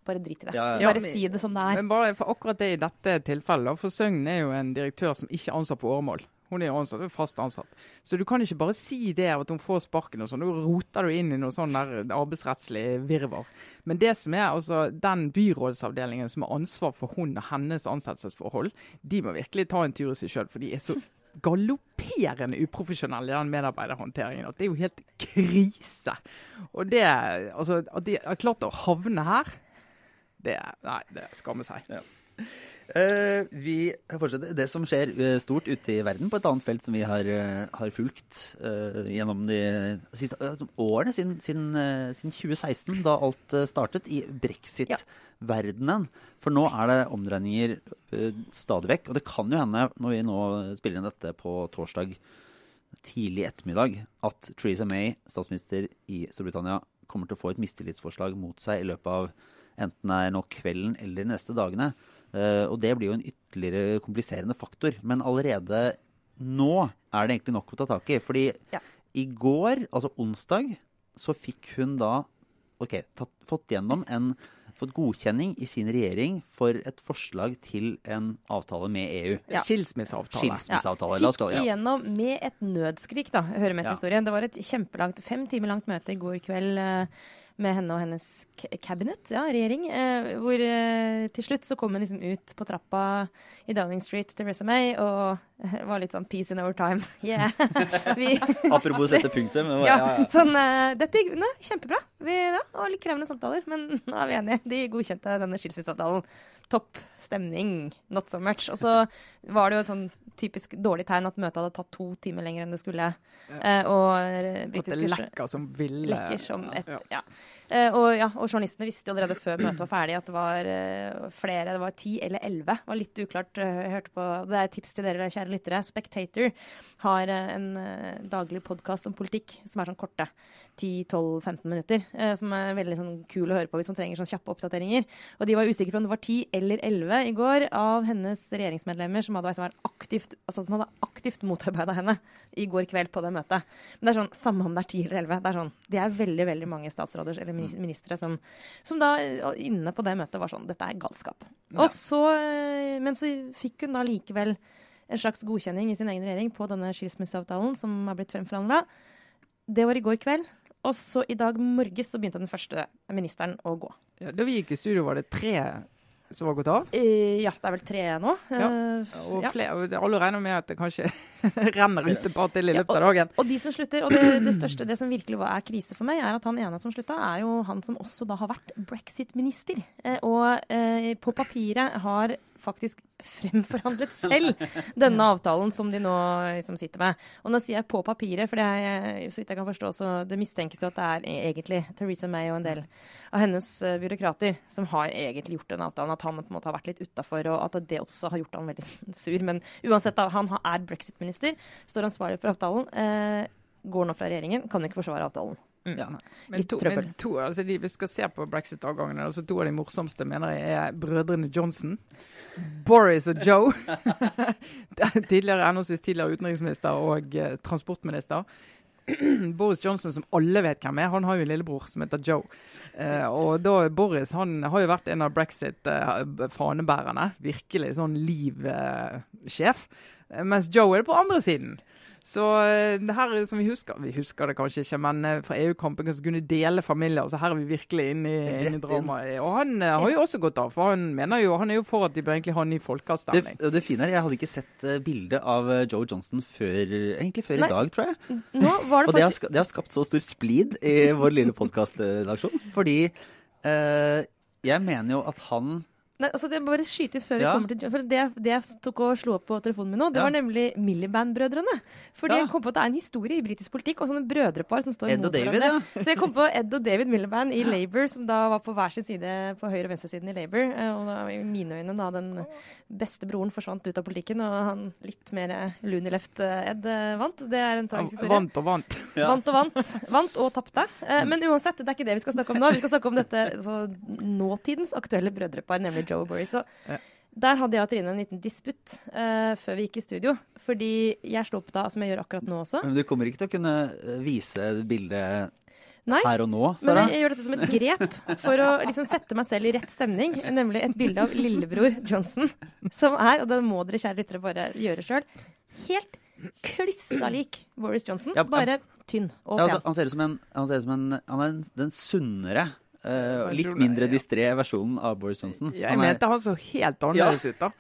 bare drit i det. Ja, ja. Bare men- si det som det er. Men bare for akkurat det i dette tilfellet, for Søgn er jo en direktør som ikke anser på åremål. Hun er ansatt, er fast ansatt. Så du kan ikke bare si det at hun får sparken og sånn. Da roter du inn i noe sånn arbeidsrettslig virvar. Men det som er altså den byrådsavdelingen som har ansvar for hun og hennes ansettelsesforhold, de må virkelig ta en tur i seg sjøl, for de er så galopperende uprofesjonelle i den medarbeiderhåndteringen at det er jo helt krise. Og det Altså, at de har klart å havne her, det Nei, det skammer seg. Eh, vi fortsetter. Det som skjer eh, stort ute i verden, på et annet felt som vi har, eh, har fulgt eh, gjennom de siste altså, årene, siden, siden, eh, siden 2016, da alt eh, startet, i brexit-verdenen. For nå er det omdreininger stadig vekk. Og det kan jo hende, når vi nå spiller inn dette på torsdag tidlig ettermiddag, at Theresa May, statsminister i Storbritannia, kommer til å få et mistillitsforslag mot seg i løpet av enten det er nå kvelden eller de neste dagene. Eh, og det blir jo en ytterligere kompliserende faktor. Men allerede nå er det egentlig nok å ta tak i. Fordi Ja. i går, altså onsdag, så fikk hun da ok, tatt, fått gjennom en fått godkjenning i sin regjering for et forslag til en avtale med EU. Ja. Skilsmisseavtale. Skilsmisseavtale. Ja. Fikk igjennom med et nødskrik, da, hører med til Ja. historien. Det var et kjempelangt, fem timer langt møte i går kveld eh, med henne og hennes cabinet, ja, regjering, eh, hvor eh, til slutt så kom hun liksom ut på trappa i Downing Street, til May, og eh, var litt sånn peace in our time. Yeah. Vi, Apropos sette punktum. men- ja, ja, ja. sånn, eh, dette gikk kjempebra. Vi, ja, det var litt krevende samtaler, men nå er vi enige. De godkjente denne skilsmisseavtalen. Topp stemning, not so much. Og så var det jo et sånn typisk dårlig tegn at møtet hadde tatt to timer lenger enn det skulle. Eh, og eh, At det lekker som ville. lekker som et Ja. Eh, og, ja, og journalistene visste jo allerede før møtet var ferdig at det var eh, flere, det var ti eller elleve. Var litt uklart. eh, jeg hørte på, Det er et tips til dere, kjære lyttere. Spectator har en daglig podkast om politikk som er sånn korte. 10-12-15 minutter. som er veldig sånn kul å høre på hvis man trenger sånn kjappe oppdateringer. Og de var usikre på om det var ti eller 11 i går av hennes regjeringsmedlemmer som hadde, som vært aktivt, altså, hadde aktivt motarbeida henne i går kveld på det møtet. Men det er sånn, samme om det er 10 eller 11. Det er sånn, det er veldig veldig mange statsråder eller minis- ministre som, som da eh, inne på det møtet var sånn Dette er galskap. Ja. Og så, eh, men så fikk hun da likevel en slags godkjenning i sin egen regjering på denne skilsmisseavtalen som er blitt fremforhandla. Det var i går kveld. Og så i dag morges så begynte den første ministeren å gå. Ja, da vi gikk i studio, var det tre som har gått av. I, ja, det er vel tre nå. Ja. Eh, Og flere, og alle regner med at det kanskje renner ut et par til i løpet av dagen. Og de som slutter, og det, det største, det som virkelig er krise for meg, er at han ene som slutta, er jo han som også da har vært brexit-minister. Eh, og eh, på papiret har faktisk fremforhandlet selv denne avtalen som de nå liksom sitter med. Og nå sier jeg på papiret, for det er, så vidt jeg kan forstå, så det mistenkes jo at det er egentlig Theresa May og en del av hennes eh, byråkrater som har egentlig gjort den avtalen. At han på en måte har vært litt utafor, og at det også har gjort han veldig sur. Men uansett, da, han er brexit-minister, står ansvarlig for avtalen. Eh, går nå fra regjeringen, kan ikke forsvare avtalen. Mm. Ja. Men, to, men to, altså de, hvis vi skal se på brexit-avgangene, altså to av de morsomste mener jeg er brødrene Johnson. Boris og Joe. tidligere, henholdsvis tidligere utenriksminister og eh, transportminister. Boris Johnson, som alle vet hvem er, han har jo en lillebror som heter Joe. Eh, og da Boris han har jo vært en av brexit-fanebærerne. Virkelig sånn liv-sjef. Eh, mens Joe er det på andre siden. Så eh, det her er som vi husker Vi husker det kanskje ikke, men eh, fra EU-kampen kan vi kunne dele familier. Så her er vi virkelig inne i, inn i dramaet. Og han eh, har jo også gått av, for han mener jo Han er jo for at de bør egentlig ha ny folkeavstemning. det fine er, Jeg hadde ikke sett uh, bilde av Joe Johnson før, egentlig før Nei. i dag, tror jeg. Nå var Og det det har, det har skapt så stor splid i vår lille podkastredaksjon. Fordi uh, jeg mener jo at han Nei, altså det må bare skyte før vi Ja. kommer til For det, det jeg tok og slo opp på telefonen min nå, det Ja. var nemlig Milliband-brødrene. Fordi Ja. jeg kom på at det er en historie i britisk politikk og sånne brødrepar som står Ed David, hverandre. ja. Så jeg kom på Ed og David Milliband i Labour, som da var på hver sin side på høyre- og venstresiden i Labour. Eh, Og da, i mine øyne da den beste broren forsvant ut av politikken, og han litt mer loony left Ed eh, vant. Det er en tragisk historie. vant og vant. Ja. Vant og vant. Vant og tapte. Eh, men uansett, det er ikke det vi skal snakke om nå. Vi skal snakke om dette altså, nåtidens aktuelle brødrepar, nemlig Joe og Så der hadde jeg og Trine en liten disputt uh, før vi gikk i studio. Fordi jeg slo opp da, som jeg gjør akkurat nå også. Men du kommer ikke til å kunne eh, vise bildet Nei. her og nå, Men Sara? jeg, jeg gjør dette som et grep for å liksom sette meg selv i rett stemning. Nemlig et bilde av lillebror Johnson, som er, og det må dere kjære lyttere bare gjøre sjøl, helt klissa lik Boris Johnson. Bare tynn og Ja, altså, han ser ut som en, han ser ut som en Han er den sunnere, eh, litt mindre ja. distré versjonen av Boris Johnson. Jeg Han er- mente han så helt annerledes ut, da.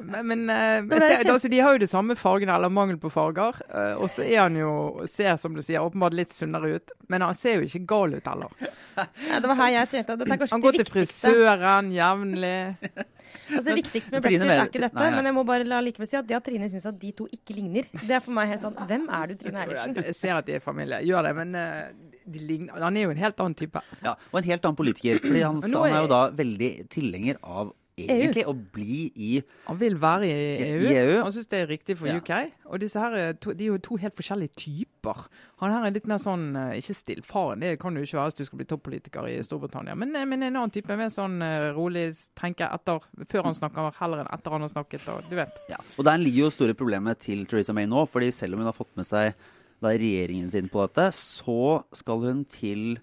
Men, men uh, Det ser, altså, de har jo de samme fargene, eller mangel på farger. Uh, og så er han jo, ser som du sier, åpenbart litt sunnere ut. Men han ser jo ikke gal ut heller. Ja, det var her jeg kjente at dette er kanskje Han ikke går til frisøren jevnlig. Altså, det viktigste med brexit er ikke dette, Nei, nei. men jeg må bare la likevel si at det at Trine syns at de to ikke ligner, det er for meg helt sånn Hvem er du, Trine Eilertsen? Jeg ser at de er familie. Gjør det, men eh, de ligner, han er jo en helt annen type. Ja, og en helt annen politiker. Fordi han, Men han er er- jo da veldig tilhenger av egentlig å bli i Han vil være i EU. i EU. Han syns det er riktig for Ja. UK. Og disse her, er to, de er jo to helt forskjellige typer. Han her er litt mer sånn eh, Ikke stillfaren, det kan du ikke være hvis du skal bli toppolitiker i Storbritannia. Men, eh, men en annen type. Mer sånn eh, rolig, tenke etter før han snakker, heller enn etter han har snakket. Og, du vet. ja. Og der ligger jo store problemet til Theresa May nå. fordi selv om hun har fått med seg da regjeringen sin på dette, så skal hun til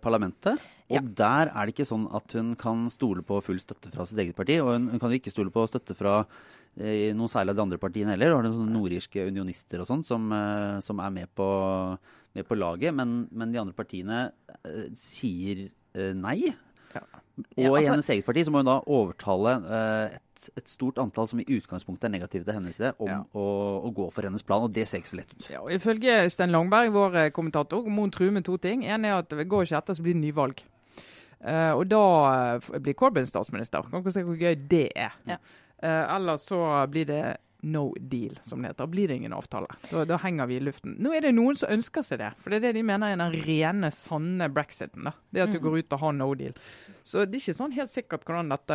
parlamentet Og der er det ikke sånn at hun kan stole på full støtte fra sitt eget parti. Og hun, hun kan jo ikke stole på støtte fra eh, noen særlig av de andre partiene heller. Og det er sånne nordirske unionister og sånn som, eh, som er med på, med på laget. Men, men de andre partiene eh, sier eh, nei. Ja. Og Ja, i altså- hennes eget parti så må hun da overtale eh, et, et stort antall som i utgangspunktet er negative til hennes idé, om Ja. å, å gå for hennes plan. Og det ser ikke så lett ut. Ja, og Ifølge Øystein Langberg, vår eh, kommentator, må hun true med to ting. En er at det går ikke etter, så blir det nyvalg. Uh, og da eh, blir Corbyn statsminister. Kan dere se hvor gøy det er? Ja. Uh, eller så blir det no deal, som det heter. Blir det ingen avtale. Da, da henger vi i luften. Nå er det noen som ønsker seg det, for det er det de mener er den rene, sanne brexiten. da. Det at du Mhm. går ut og har no deal. Så det er ikke sånn helt sikkert hvordan dette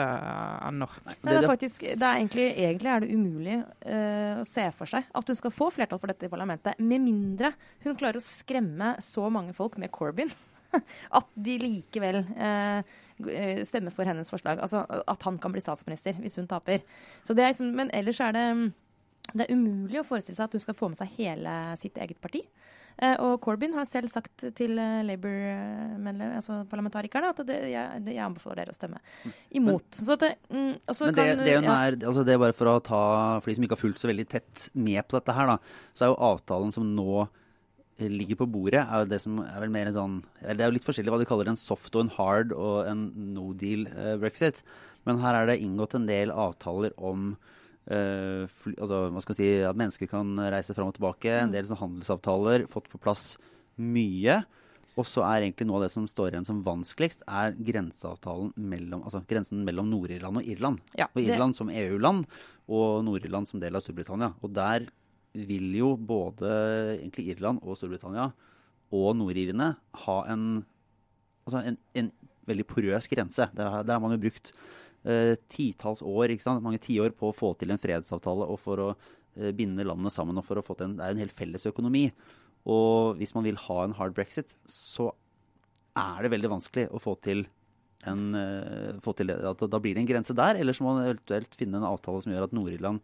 ender. Nei, Det- det er faktisk, det er egentlig, egentlig er det umulig uh, å se for seg at hun skal få flertall for dette i parlamentet, med mindre hun klarer å skremme så mange folk med Corbyn at de likevel eh, eh, stemmer for hennes forslag. Altså at han kan bli statsminister hvis hun taper. Så det er liksom, men ellers er det mm, det er umulig å forestille seg at hun skal få med seg hele sitt eget parti. Eh, og Corbyn har selv sagt til uh, Labour-parlamentarikerne altså at det, jeg, det, jeg anbefaler dere å stemme imot. så at det, mm, Men det, kan, det ja. er, altså det er bare for å ta For de som ikke har fulgt så veldig tett med på dette her, da, så er jo avtalen som nå eh, ligger på bordet, er jo det som er vel mer en sånn Det er jo litt forskjellig hva de kaller en soft og en hard og en no deal eh, brexit. Men her er det inngått en del avtaler om eh, fly, altså, hva skal si, at mennesker kan reise fram og tilbake. En del sånn handelsavtaler. Fått på plass mye. Og så er egentlig noe av det som står igjen som vanskeligst, er grenseavtalen mellom, altså grensen mellom Nord-Irland og Irland. Ja, og Irland som EU-land, og Nord-Irland som del av Storbritannia. Og der vil jo både egentlig Irland og Storbritannia og nordirene ha en, altså en, en veldig porøs grense. Der, der har man jo brukt eh, titalls år, ikke sant? mange tiår på å få til en fredsavtale og for å eh, binde landene sammen og for å få til en, det er en helt felles økonomi. Og hvis man vil ha en hard brexit, så er det veldig vanskelig å få til en, eh, få til. At da blir det en grense der, eller så må man eventuelt finne en avtale som gjør at Nord-Irland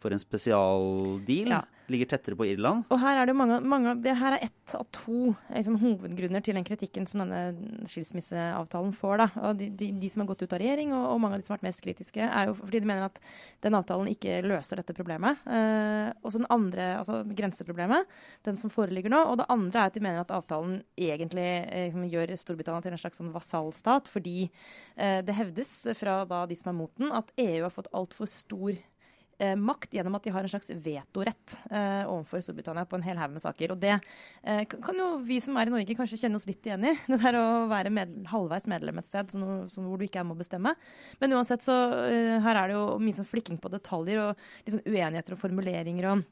får en spesialdeal, Ja. ligger tettere på Irland. Og her er det mange, mange Det her er ett av to liksom, hovedgrunner til den kritikken som denne skilsmisseavtalen får. De, de, de som har gått ut av regjering, og, og mange av de som har vært mest kritiske, er jo fordi de mener at den avtalen ikke løser dette problemet. Eh, og så den andre, altså grenseproblemet, den som foreligger nå. Og det andre er at de mener at avtalen egentlig eh, liksom, gjør Storbritannia til en slags sånn vasallstat, fordi eh, det hevdes fra da, de som er mot den, at EU har fått altfor stor makt gjennom at de har en slags vetorett eh, overfor Storbritannia på en hel haug med saker. Og det eh, kan jo vi som er i Norge kanskje kjenne oss litt igjen i. Det der å være med, halvveis medlem et sted som, som, hvor du ikke er med å bestemme. Men uansett så eh, her er det jo mye sånn flikking på detaljer og litt sånn uenigheter og formuleringer. og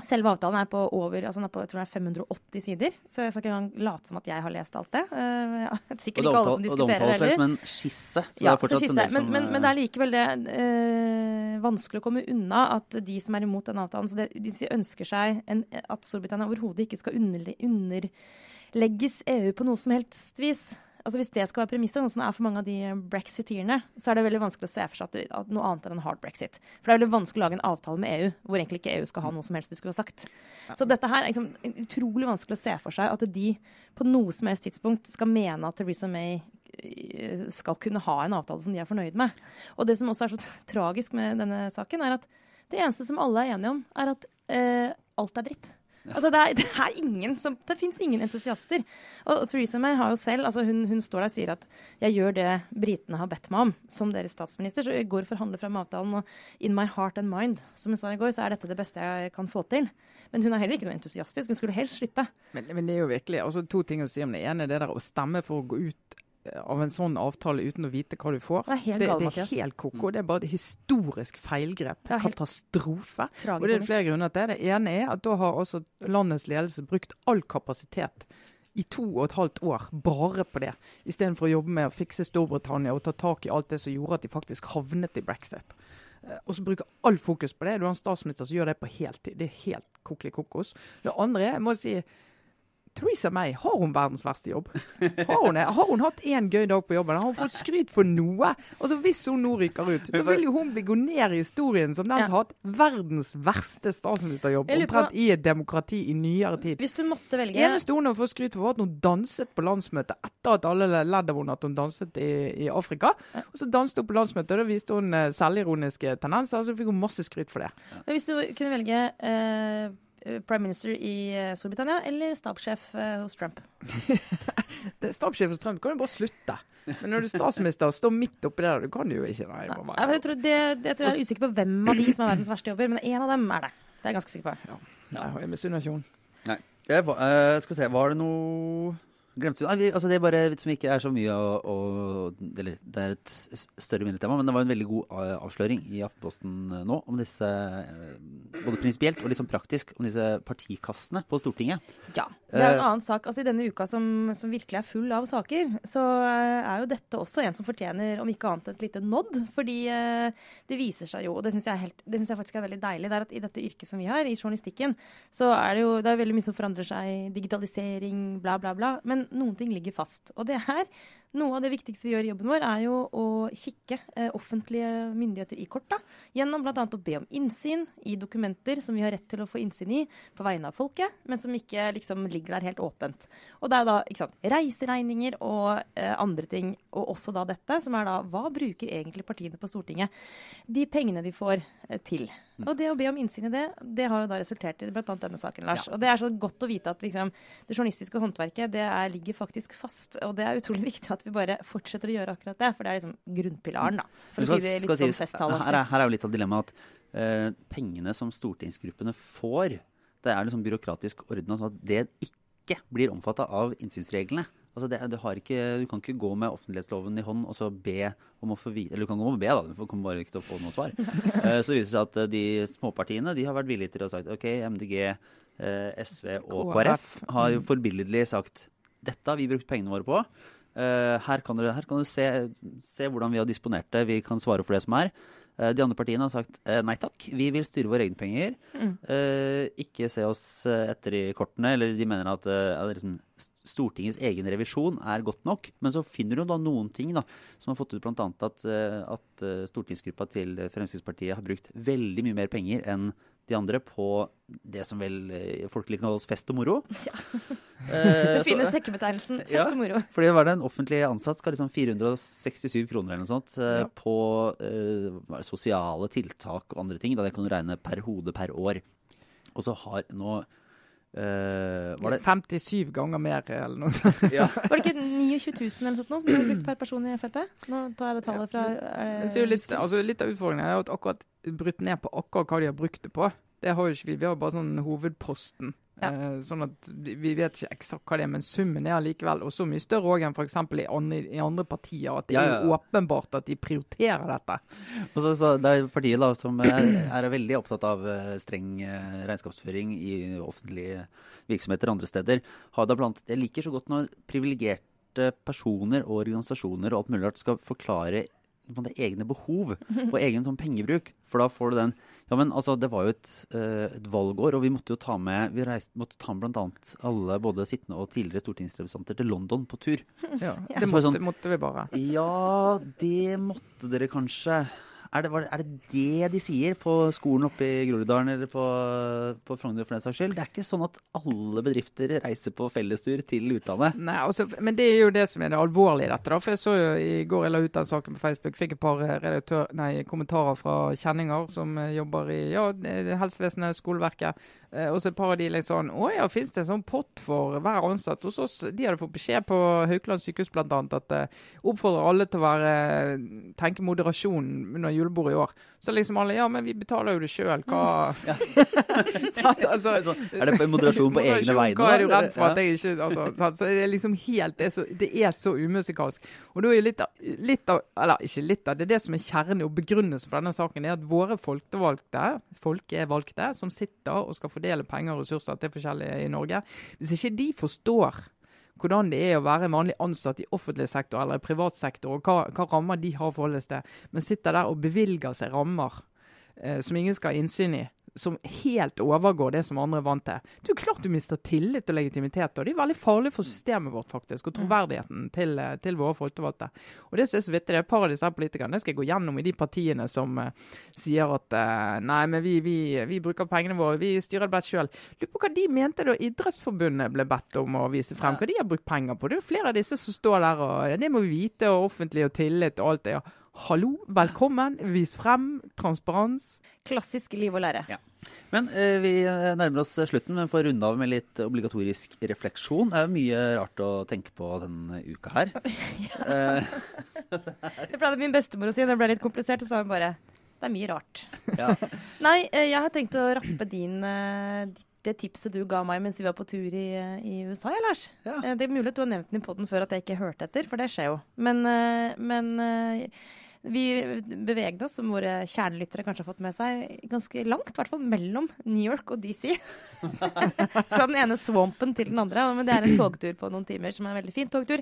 Selve avtalen er på over, altså er på, jeg tror det er 580 sider, så jeg skal ikke engang late som at jeg har lest alt det. Eh, ja, sikkert det ikke alle som diskuterer det heller. Og det heller. som en skisse. Så det Ja, er fortsatt en skisse. del Men, som, men, men eh, det er likevel det eh, vanskelig å komme unna at de som er imot den avtalen, så det, de ønsker seg en, at Storbritannia overhodet ikke skal under, underlegges EU på noe som helst vis. Altså Hvis det skal være premisset, sånn som det er for mange av de brexiteerne, så er det veldig vanskelig å se for seg at, noe annet enn en hard brexit. For det er veldig vanskelig å lage en avtale med EU hvor egentlig ikke EU skal ha noe som helst de skulle ha sagt. Så dette her er liksom utrolig vanskelig å se for seg at de på noe som helst tidspunkt skal mene at Theresa May eh, skal kunne ha en avtale som de er fornøyd med. Og det som også er så tragisk med denne saken, er at det eneste som alle er enige om, er at eh, alt er dritt. Altså det, er, det er ingen som, det fins ingen entusiaster. Og, Theresa May har jo selv, altså hun, hun står der og sier at jeg gjør det britene har bedt meg om som deres statsminister. Så jeg går og forhandler frem avtalen, og in my heart and mind, som hun sa i går, så er dette det beste jeg kan få til. Men hun er heller ikke noe entusiastisk. Hun skulle helst slippe. Men, men det er jo virkelig altså to ting å si om det ene. Det der å stemme for å gå ut av en sånn avtale uten å vite hva du får. Det er helt det, gal, det Mathias. er helt ko-ko. Det er bare et historisk feilgrep. Det er helt Katastrofe. Og det er flere grunner til det. Det ene er at da har også landets ledelse brukt all kapasitet i to og et halvt år bare på det, istedenfor å jobbe med å fikse Storbritannia og ta tak i alt det som gjorde at de faktisk havnet i brexit. Eh, Og så bruker all fokus på det. Du har en statsminister som gjør det på heltid. Det er helt kokelig kokos. Det andre er, jeg må si, Theresa May, har hun verdens verste jobb? Har hun, har hun hatt én gøy dag på jobben? Har hun fått skryt for noe? Altså Hvis hun nå ryker ut, da vil jo hun bli gå ned i historien som den som har hatt verdens verste statsministerjobb omtrent i et demokrati i nyere tid. Hvis du måtte velge eneste hun har fått skryt for, var at hun danset på landsmøtet etter at alle ledd av henne at hun danset i, i Afrika. Og så danset hun på landsmøtet, og da viste hun eh, selvironiske tendenser, og så fikk hun masse skryt for det. Men hvis du kunne velge eh, prime minister i eh, Storbritannia eller stabssjef eh, hos Trump? Det- Stabssjef hos Trump kan jo bare slutte. Men når du er statsminister og står midt oppi det, du kan jo ikke. Nei, jeg bare- jeg, tror det, jeg tror jeg er usikker på hvem av de som er verdens verste jobber, men en av dem er det. Det er jeg ganske sikker på. Nei, jeg misunner ikke henne. Nei. Jeg, eh, skal vi se, var det noe Glemte vi altså Det er bare som ikke er så mye å, å Eller det er et større minnetema, men det var en veldig god eh, avsløring i Aftenposten eh, nå om disse eh, Både prinsipielt og sånn praktisk om disse partikassene på Stortinget. Ja. Det er en annen sak. Altså I denne uka som, som virkelig er full av saker, så er jo dette også en som fortjener, om ikke annet, et lite nodd. Fordi det viser seg jo, og det syns jeg, helt- det synes jeg faktisk er veldig deilig, det er at i dette yrket som vi har, i journalistikken, så er det jo det er veldig mye som forandrer seg. Digitalisering, bla, bla, bla. Men noen ting ligger fast. Og det er noe av det viktigste vi gjør i jobben vår, er jo å kikke eh, offentlige myndigheter i korta. Gjennom bl.a. å be om innsyn i dokumenter som vi har rett til å få innsyn i på vegne av folket, men som ikke liksom ligger der helt åpent. Og det er da ikke sant, reiseregninger og eh, andre ting, og også da dette, som er da hva bruker egentlig partiene på Stortinget de pengene de får eh, til. Og det å be om innsyn i det, det har jo da resultert i bl.a. denne saken, Lars. Og det er så godt å vite at liksom, det journalistiske håndverket det er, ligger faktisk fast. Og det er utrolig viktig at vi bare fortsetter å gjøre akkurat det, for det er liksom grunnpilaren, da. For å si det litt sånn festtale. her, er, her er jo litt av dilemmaet at uh, pengene som stortingsgruppene får, det er liksom byråkratisk ordna sånn at det ikke blir omfatta av innsynsreglene. Altså det, du, har ikke, du kan ikke gå med offentlighetsloven i hånd og så be om å få vite Eller du kan gå med be, da, du kommer bare ikke til å få noe svar. Uh, så viser det seg at eh, de småpartiene de har vært villige til å sagt OK, MDG, uh, SV og KrF har jo forbilledlig sagt dette har vi brukt pengene våre på. Eh, her kan dere, her kan dere se, se hvordan vi har disponert det. Vi kan svare for det som er. Eh, de andre partiene har sagt eh, nei takk, vi vil styre våre egne penger. Eh, ikke se oss etter i kortene. Eller de mener at, liksom, Stortingets egen revisjon er godt nok. Men så finner du da noen ting da, som har fått ut bl.a. at, at stortingsgruppa til Fremskrittspartiet har brukt veldig mye mer penger enn de andre på det som vel eh, folkelig kalles fest og moro. Eh, Det finnes sekkebetegnelsen fest Ja. og moro. fordi det en offentlig ansatt skal liksom 467 kroner eller noe sånt eh, Ja. på det, sosiale tiltak og andre ting. Da det kan du regne per hode per år. Og så har nå eh, Var det 57 ganger mer, eller noe sånt. ja. Var det ikke 29 000 eller sånt noe, som ble brukt per person i Frp? Nå tar jeg det tallet fra eh, Men er jo litt, altså, litt av utfordringen er at akkurat brutt ned på akkurat hva de har brukt det på. Det har jo ikke vi. Vi har bare sånn hovedposten. Ja. Eh, sånn at vi, vi vet ikke eksakt hva det er, men summen er allikevel også mye større òg enn f.eks. I, andre, i andre partier. At det Ja, er ja, jo åpenbart at de prioriterer dette. Og så, så det er partiet da, som er, er veldig opptatt av eh, streng eh, regnskapsføring i offentlige virksomheter andre steder. Har da blant, jeg liker så godt når privilegerte personer og organisasjoner og alt mulig rart skal forklare måte, egne behov og egen sånn pengebruk. For da får du den Ja, men altså, det var jo et, uh, et valgår, og vi måtte jo ta med vi reiste, måtte ta med bl.a. alle både sittende og tidligere stortingsrepresentanter til London på tur. Ja, det måtte, sånn- måtte vi bare. Ja, det måtte dere kanskje. Er det, er det det de sier på skolen oppe i Groruddalen eller på, på Frogner for den saks skyld? Det er ikke sånn at alle bedrifter reiser på fellestur til utlandet. Nei, altså, men det er jo det som er det alvorlige i dette. da, for Jeg så jo i går jeg la ut den saken på Facebook, fikk et par eh, nei, kommentarer fra kjenninger som eh, jobber i ja, helsevesenet, skoleverket. Eh, og så et par av de litt sånn Å ja, fins det en sånn pott for hver ansatt hos oss? De hadde fått beskjed på Haukeland sykehus bl.a. at uh, oppfordrer alle til å være tenke moderasjon under julebordet i år. Så liksom alle Ja, men vi betaler jo det sjøl, hva Sant, altså, det sånn- er det moderasjon på egne vegne, Hva er du redd for at jeg ikke altså, sant? Så det er liksom helt Det er så, det er så umusikalsk. Og da er jo litt av, litt av Eller ikke litt av, det er det som er kjernen og begrunnelsen for denne saken, er at våre folkevalgte, folkevalgte, som sitter og skal fordele penger og ressurser til forskjellige i Norge, hvis ikke de forstår hvordan det er å være en vanlig ansatt i offentlig sektor eller i privat sektor, og hva, hva rammer de har å til, men sitter der og bevilger seg rammer eh, som ingen skal ha innsyn i, som helt overgår det som andre er vant til. Det er jo klart du mister tillit og legitimitet. og Det er veldig farlig for systemet vårt faktisk, og troverdigheten til, eh, til våre folkevalgte. Og det synes jeg vidt, det er par av disse politikerne det skal jeg gå gjennom i de partiene som uh, sier at uh, nei, men vi, vi, vi, bruker pengene våre, vi styrer det best sjøl. Lurer på hva de mente da Idrettsforbundet ble bedt om å vise frem, hva de har brukt penger på. Det er jo flere av disse som står der og ja, det må vi vite, og offentlig og tillit og alt det. Ja. Hallo, velkommen, vis frem, transparens. Klassisk liv og lære. Ja. Men eh, vi eh, nærmer oss slutten, men får runde av med litt obligatorisk refleksjon. Det er jo mye rart å tenke på denne uka her. ja. det pleide min bestemor å si, det ble litt komplisert, og så sa hun bare det er mye rart. Ja. Nei, eh, jeg har tenkt å rappe din, eh, det tipset du ga meg mens vi var på tur i, i USA, ja, Lars. Ja. Det er mulig at du har nevnt den i poden før at jeg ikke hørte etter, for det skjer jo. Men, men vi bevegde oss, som våre kjernelyttere kanskje har fått med seg, ganske langt, i hvert fall mellom New York og DC. Fra den ene swampen til den andre. Men det er en togtur på noen timer som er en veldig fin togtur.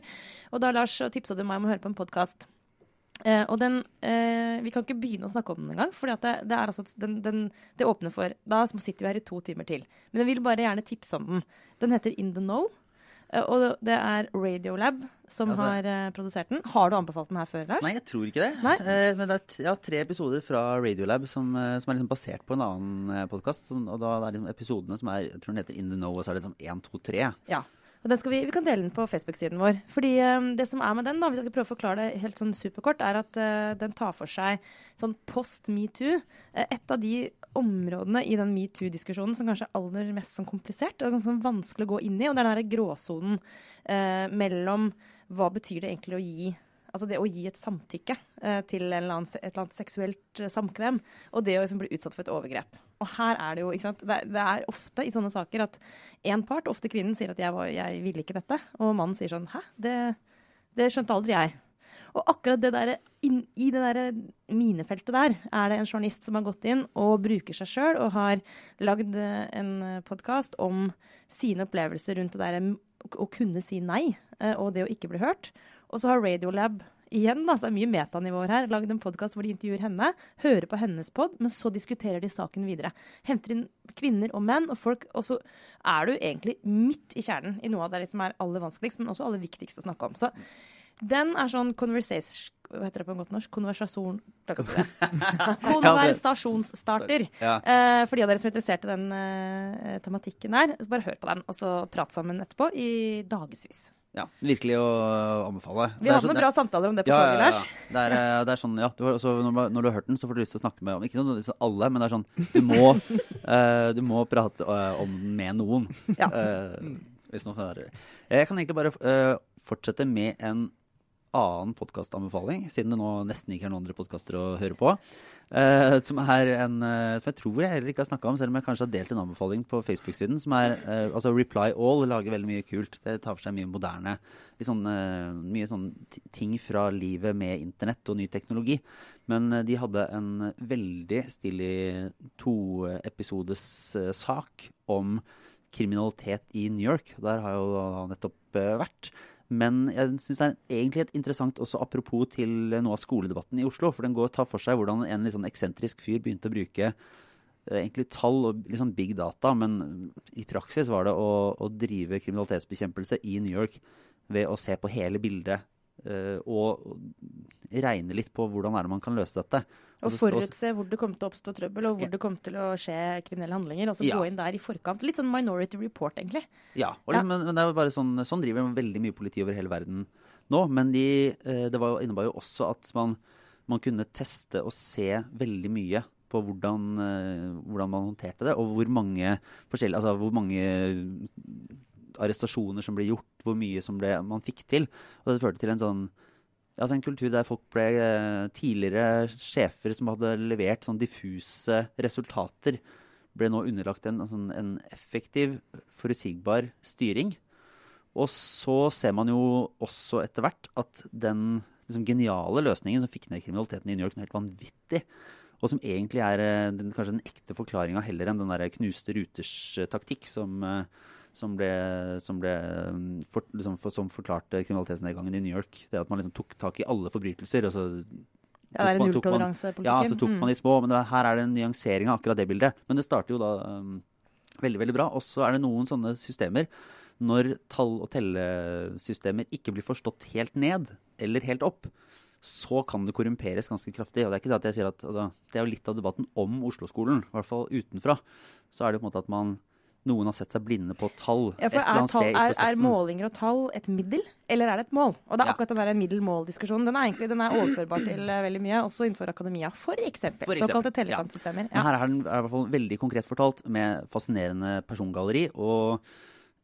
Og da, Lars, tipsa du meg om å høre på en podkast. Eh, og den eh, Vi kan ikke begynne å snakke om den engang. For det, det, altså, den, den, det åpner for Da sitter vi her i to timer til. Men jeg vil bare gjerne tipse om den. Den heter In the Know. Eh, og det er Radiolab som altså, har uh, produsert den. Har du anbefalt den her før, Lars? Nei, jeg tror ikke det. Uh, men det er ja, tre episoder fra Radiolab som, uh, som er liksom basert på en annen podkast. Og da er det liksom episodene som er Jeg tror den heter In the Know, og så er det liksom 1, 2, 3. Ja. Og vi, vi, kan dele den på Facebook-siden vår. Fordi um, det som er med den, da, hvis jeg skal prøve å forklare det helt sånn superkort, er at uh, den tar for seg sånn post metoo. Uh, et av de områdene i den metoo-diskusjonen som kanskje er aller mest sånn komplisert og ganske sånn vanskelig å gå inn i. Og det er den gråsonen uh, mellom hva betyr det egentlig å gi Altså det å gi et samtykke eh, til annen, et eller annet seksuelt eh, samkvem, og det å liksom bli utsatt for et overgrep. Og her er det jo, ikke sant, det, det er ofte i sånne saker at én part, ofte kvinnen, sier at jeg, var, jeg ville ikke dette, og mannen sier sånn hæ, det, det skjønte aldri jeg. Og akkurat det der, inn, i det der minefeltet der er det en journalist som har gått inn og bruker seg sjøl og har lagd eh, en podkast om sine opplevelser rundt det der å kunne si nei eh, og det å ikke bli hørt. Og så har Radiolab igjen, da, så det er mye metanivåer her, lagd en podkast hvor de intervjuer henne, hører på hennes pod, men så diskuterer de saken videre. Henter inn kvinner og menn og folk, og så er du egentlig midt i kjernen i noe av det som er aller vanskeligst, men også aller viktigst å snakke om. Så den er sånn conversation hva heter det på en godt norsk? Konversasjon Konversasjonsstarter. Ja. Eh, for de av dere som er interessert i den eh, tematikken der, så bare hør på den, og så prat sammen etterpå i dagevis. Ja, virkelig å anbefale. Vi hadde noen bra samtaler om det på ja, toget, Lars. Ja. Det, er, eh, det er sånn, ja, du, også, når, når, du har hørt den, så får du lyst til å snakke med om Ikke noe, alle, men det er sånn Du må, uh, du må prate uh, om den med noen. Ja. Uh, hvis noen hører Jeg kan egentlig bare fortsette med en annen podkastanbefaling, siden det nå nesten ikke er noen andre podkaster å høre på. Uh, som er en uh, som jeg tror jeg heller ikke har snakka om, selv om jeg kanskje har delt en anbefaling på Facebook-siden. Som er uh, altså Reply All lager veldig mye kult. Det tar for seg mye moderne sånn, Mye sånn ting fra livet med internett og ny teknologi. Men de hadde en veldig stilig toepisodes sak om kriminalitet i New York. Der har jeg jo nettopp vært. Men jeg syns det er egentlig et interessant også apropos til noe av skoledebatten i Oslo. For den går og tar for seg hvordan en litt sånn eksentrisk fyr begynte å bruke eh, egentlig tall og liksom big data, men i praksis var det å, å, drive kriminalitetsbekjempelse i New York ved å se på hele bildet uh, og regne litt på hvordan er det man kan løse dette. Og forutse hvor det kom til å oppstå trøbbel, og hvor det kom til å skje kriminelle handlinger. Og så ja. gå inn der i forkant. Litt sånn Minority Report, egentlig. Ja, liksom, ja. Men, det er jo bare sånn, sånn driver veldig mye politi over hele verden nå. Men de, eh, det var, innebar jo også at man, man, kunne teste og se veldig mye på hvordan, eh, hvordan man håndterte det, og hvor mange Altså hvor mange arrestasjoner som ble gjort, hvor mye som ble, man fikk til. Og det førte til en sånn altså en kultur der folk ble eh, tidligere sjefer som hadde levert sånn diffuse resultater, ble nå underlagt en, sånn, en effektiv, forutsigbar styring. Og så ser man jo også etter hvert at den liksom, geniale løsningen som fikk ned kriminaliteten i New York, er helt vanvittig, og som egentlig er eh, den, kanskje den ekte forklaringa heller enn den der knuste ruters taktikk som uh, som ble, som, ble um, for, liksom, for, som forklarte kriminalitetsnedgangen i New York. Det at man liksom tok tak i alle forbrytelser og så Ja, det er nulltoleransepolitikken. Ja, så tok Mm. man de små, men det, her er det en nyansering av akkurat det bildet. Men det starter jo da um, veldig, veldig bra. Og så er det noen sånne systemer når tall- og tellesystemer ikke blir forstått helt ned eller helt opp, så kan det korrumperes ganske kraftig. Og det er ikke det at jeg sier at altså, Det er jo litt av debatten om Oslo-skolen, i hvert fall utenfra. Så er det på en måte at man noen har sett seg blinde på tall. Ja, for er, tall, er, er målinger og tall et middel, eller er det et mål? Og det er Ja. akkurat den der middel-mål-diskusjonen. Den er egentlig den er overførbar til eh, veldig mye, også innenfor akademia. Eksempel, såkalte tellekantsystemer. Men Ja. her er den er i hvert fall veldig konkret fortalt, med fascinerende persongalleri og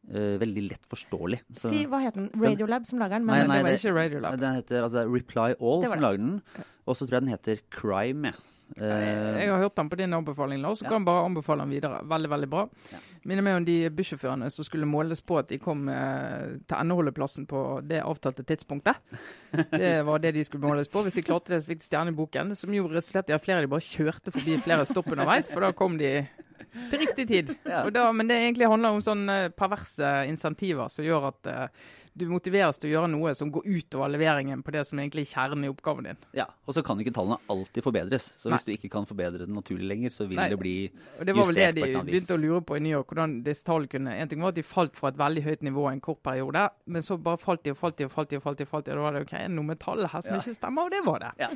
uh, veldig lett forståelig. Så- Si, hva heter den? Radiolab som lager den. Nei, Men nei, det var det- ikke Radiolab. Den heter altså Reply All som lager den. Og så tror jeg den heter Crime. Jeg Eh, har hørt den på din anbefaling, Lars, så Ja. kan jeg bare anbefale den videre. Veldig, veldig bra. Ja. Minner meg om de bussjåførene som skulle måles på at de kom eh, til endeholdeplassen på det avtalte tidspunktet. Det var det de skulle måles på. Hvis de klarte det, så fikk de stjerne i boken. Som jo resulterte i at flere de bare kjørte forbi flere stopp underveis, for da kom de til riktig tid. Ja. Og da, men det egentlig handler om sånne perverse insentiver som gjør at eh, du motiveres til å gjøre noe som går utover leveringen på det som egentlig er kjernen i oppgaven din. ja, Og så kan ikke tallene alltid forbedres. Så Nei. hvis du ikke kan forbedre det naturlig lenger, så vil Nei. det bli Og det var vel det de begynte å lure på i New York. hvordan disse tallene kunne, En ting var at de falt fra et veldig høyt nivå en kort periode, men så bare falt de og falt de og falt de. Og falt de, og falt de, og da var det ok, noe med tallet her som Ja. ikke stemmer, og det var det. Ja.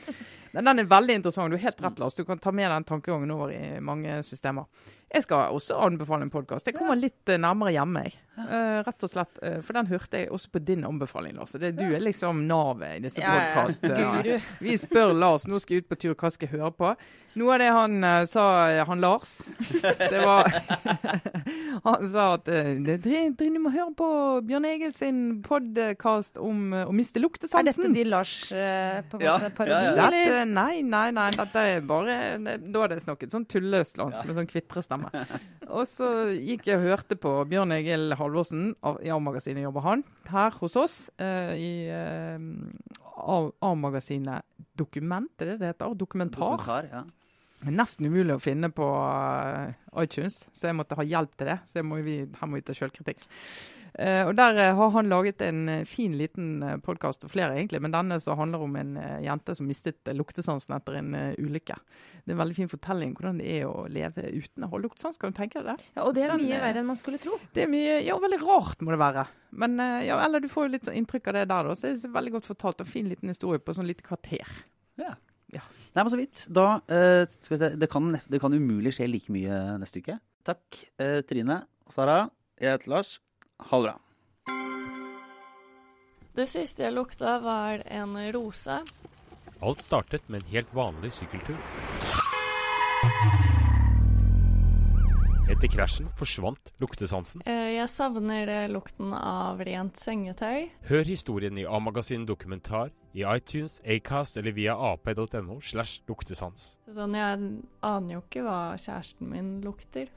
Men den er veldig interessant. Du er helt rett, Lars. Du kan ta med den tankegangen over i mange systemer. Jeg skal også anbefale en podkast. Jeg kommer litt eh, nærmere hjemme, jeg. Uh, rett og slett. Uh, for den hørte jeg også på din anbefaling, Lars. Det, du er liksom navet i disse Ja, ja, ja. podkastene. Vi spør Lars nå skal jeg ut på tur, hva skal jeg høre på? Noe av det han sa, han Lars, det var Han sa at du må høre på Bjørn Egil sin podkast om å miste luktesansen. Er dette de Lars på en Ja, måte parodi, ja, ja. eller? Dette, nei, nei, nei. Dette er bare det- Da er det snakket sånn tulløst Lars, med sånn kvitrestemme. Og så gikk jeg og hørte på Bjørn Egil Halvorsen, i A-magasinet jobber han, her hos oss. eh, I eh, A-magasinet Dokument, er det det heter? Dokumentar. dokumentar. Ja. Nesten umulig å finne på eh, iTunes, så jeg måtte ha hjelp til det. Så må vi, her må vi ta selvkritikk. Eh, og Der eh, har han laget en eh, fin liten uh, podkast, og flere egentlig, men denne som handler om en jente som mistet luktesansen etter en ulykke. Det er en veldig fin fortelling hvordan det er å leve uten å ha luktesans. Kan du tenke deg det? Ja, og det er den, mye verre enn man skulle tro. Det er mye, ja, veldig rart må det være. Men ja, eller du får jo litt sånn inntrykk av det der, da. Så det er veldig godt fortalt. En fin liten historie på sånn lite kvarter. Ja. Ja. Nei, men så vidt. Da uh, skal vi se. Det kan, det kan umulig skje like mye neste uke. Takk, uh, Trine og Sara. Jeg heter Lars. Ha det bra. Det siste jeg lukta, var en rose. Alt startet med en helt vanlig sykkeltur. Etter krasjen forsvant luktesansen. Eh, Jeg savner lukten av rent sengetøy. Hør historien i A-magasin Dokumentar i iTunes, Acast eller via ap.no slash luktesans. Sånn, jeg aner jo ikke hva kjæresten min lukter.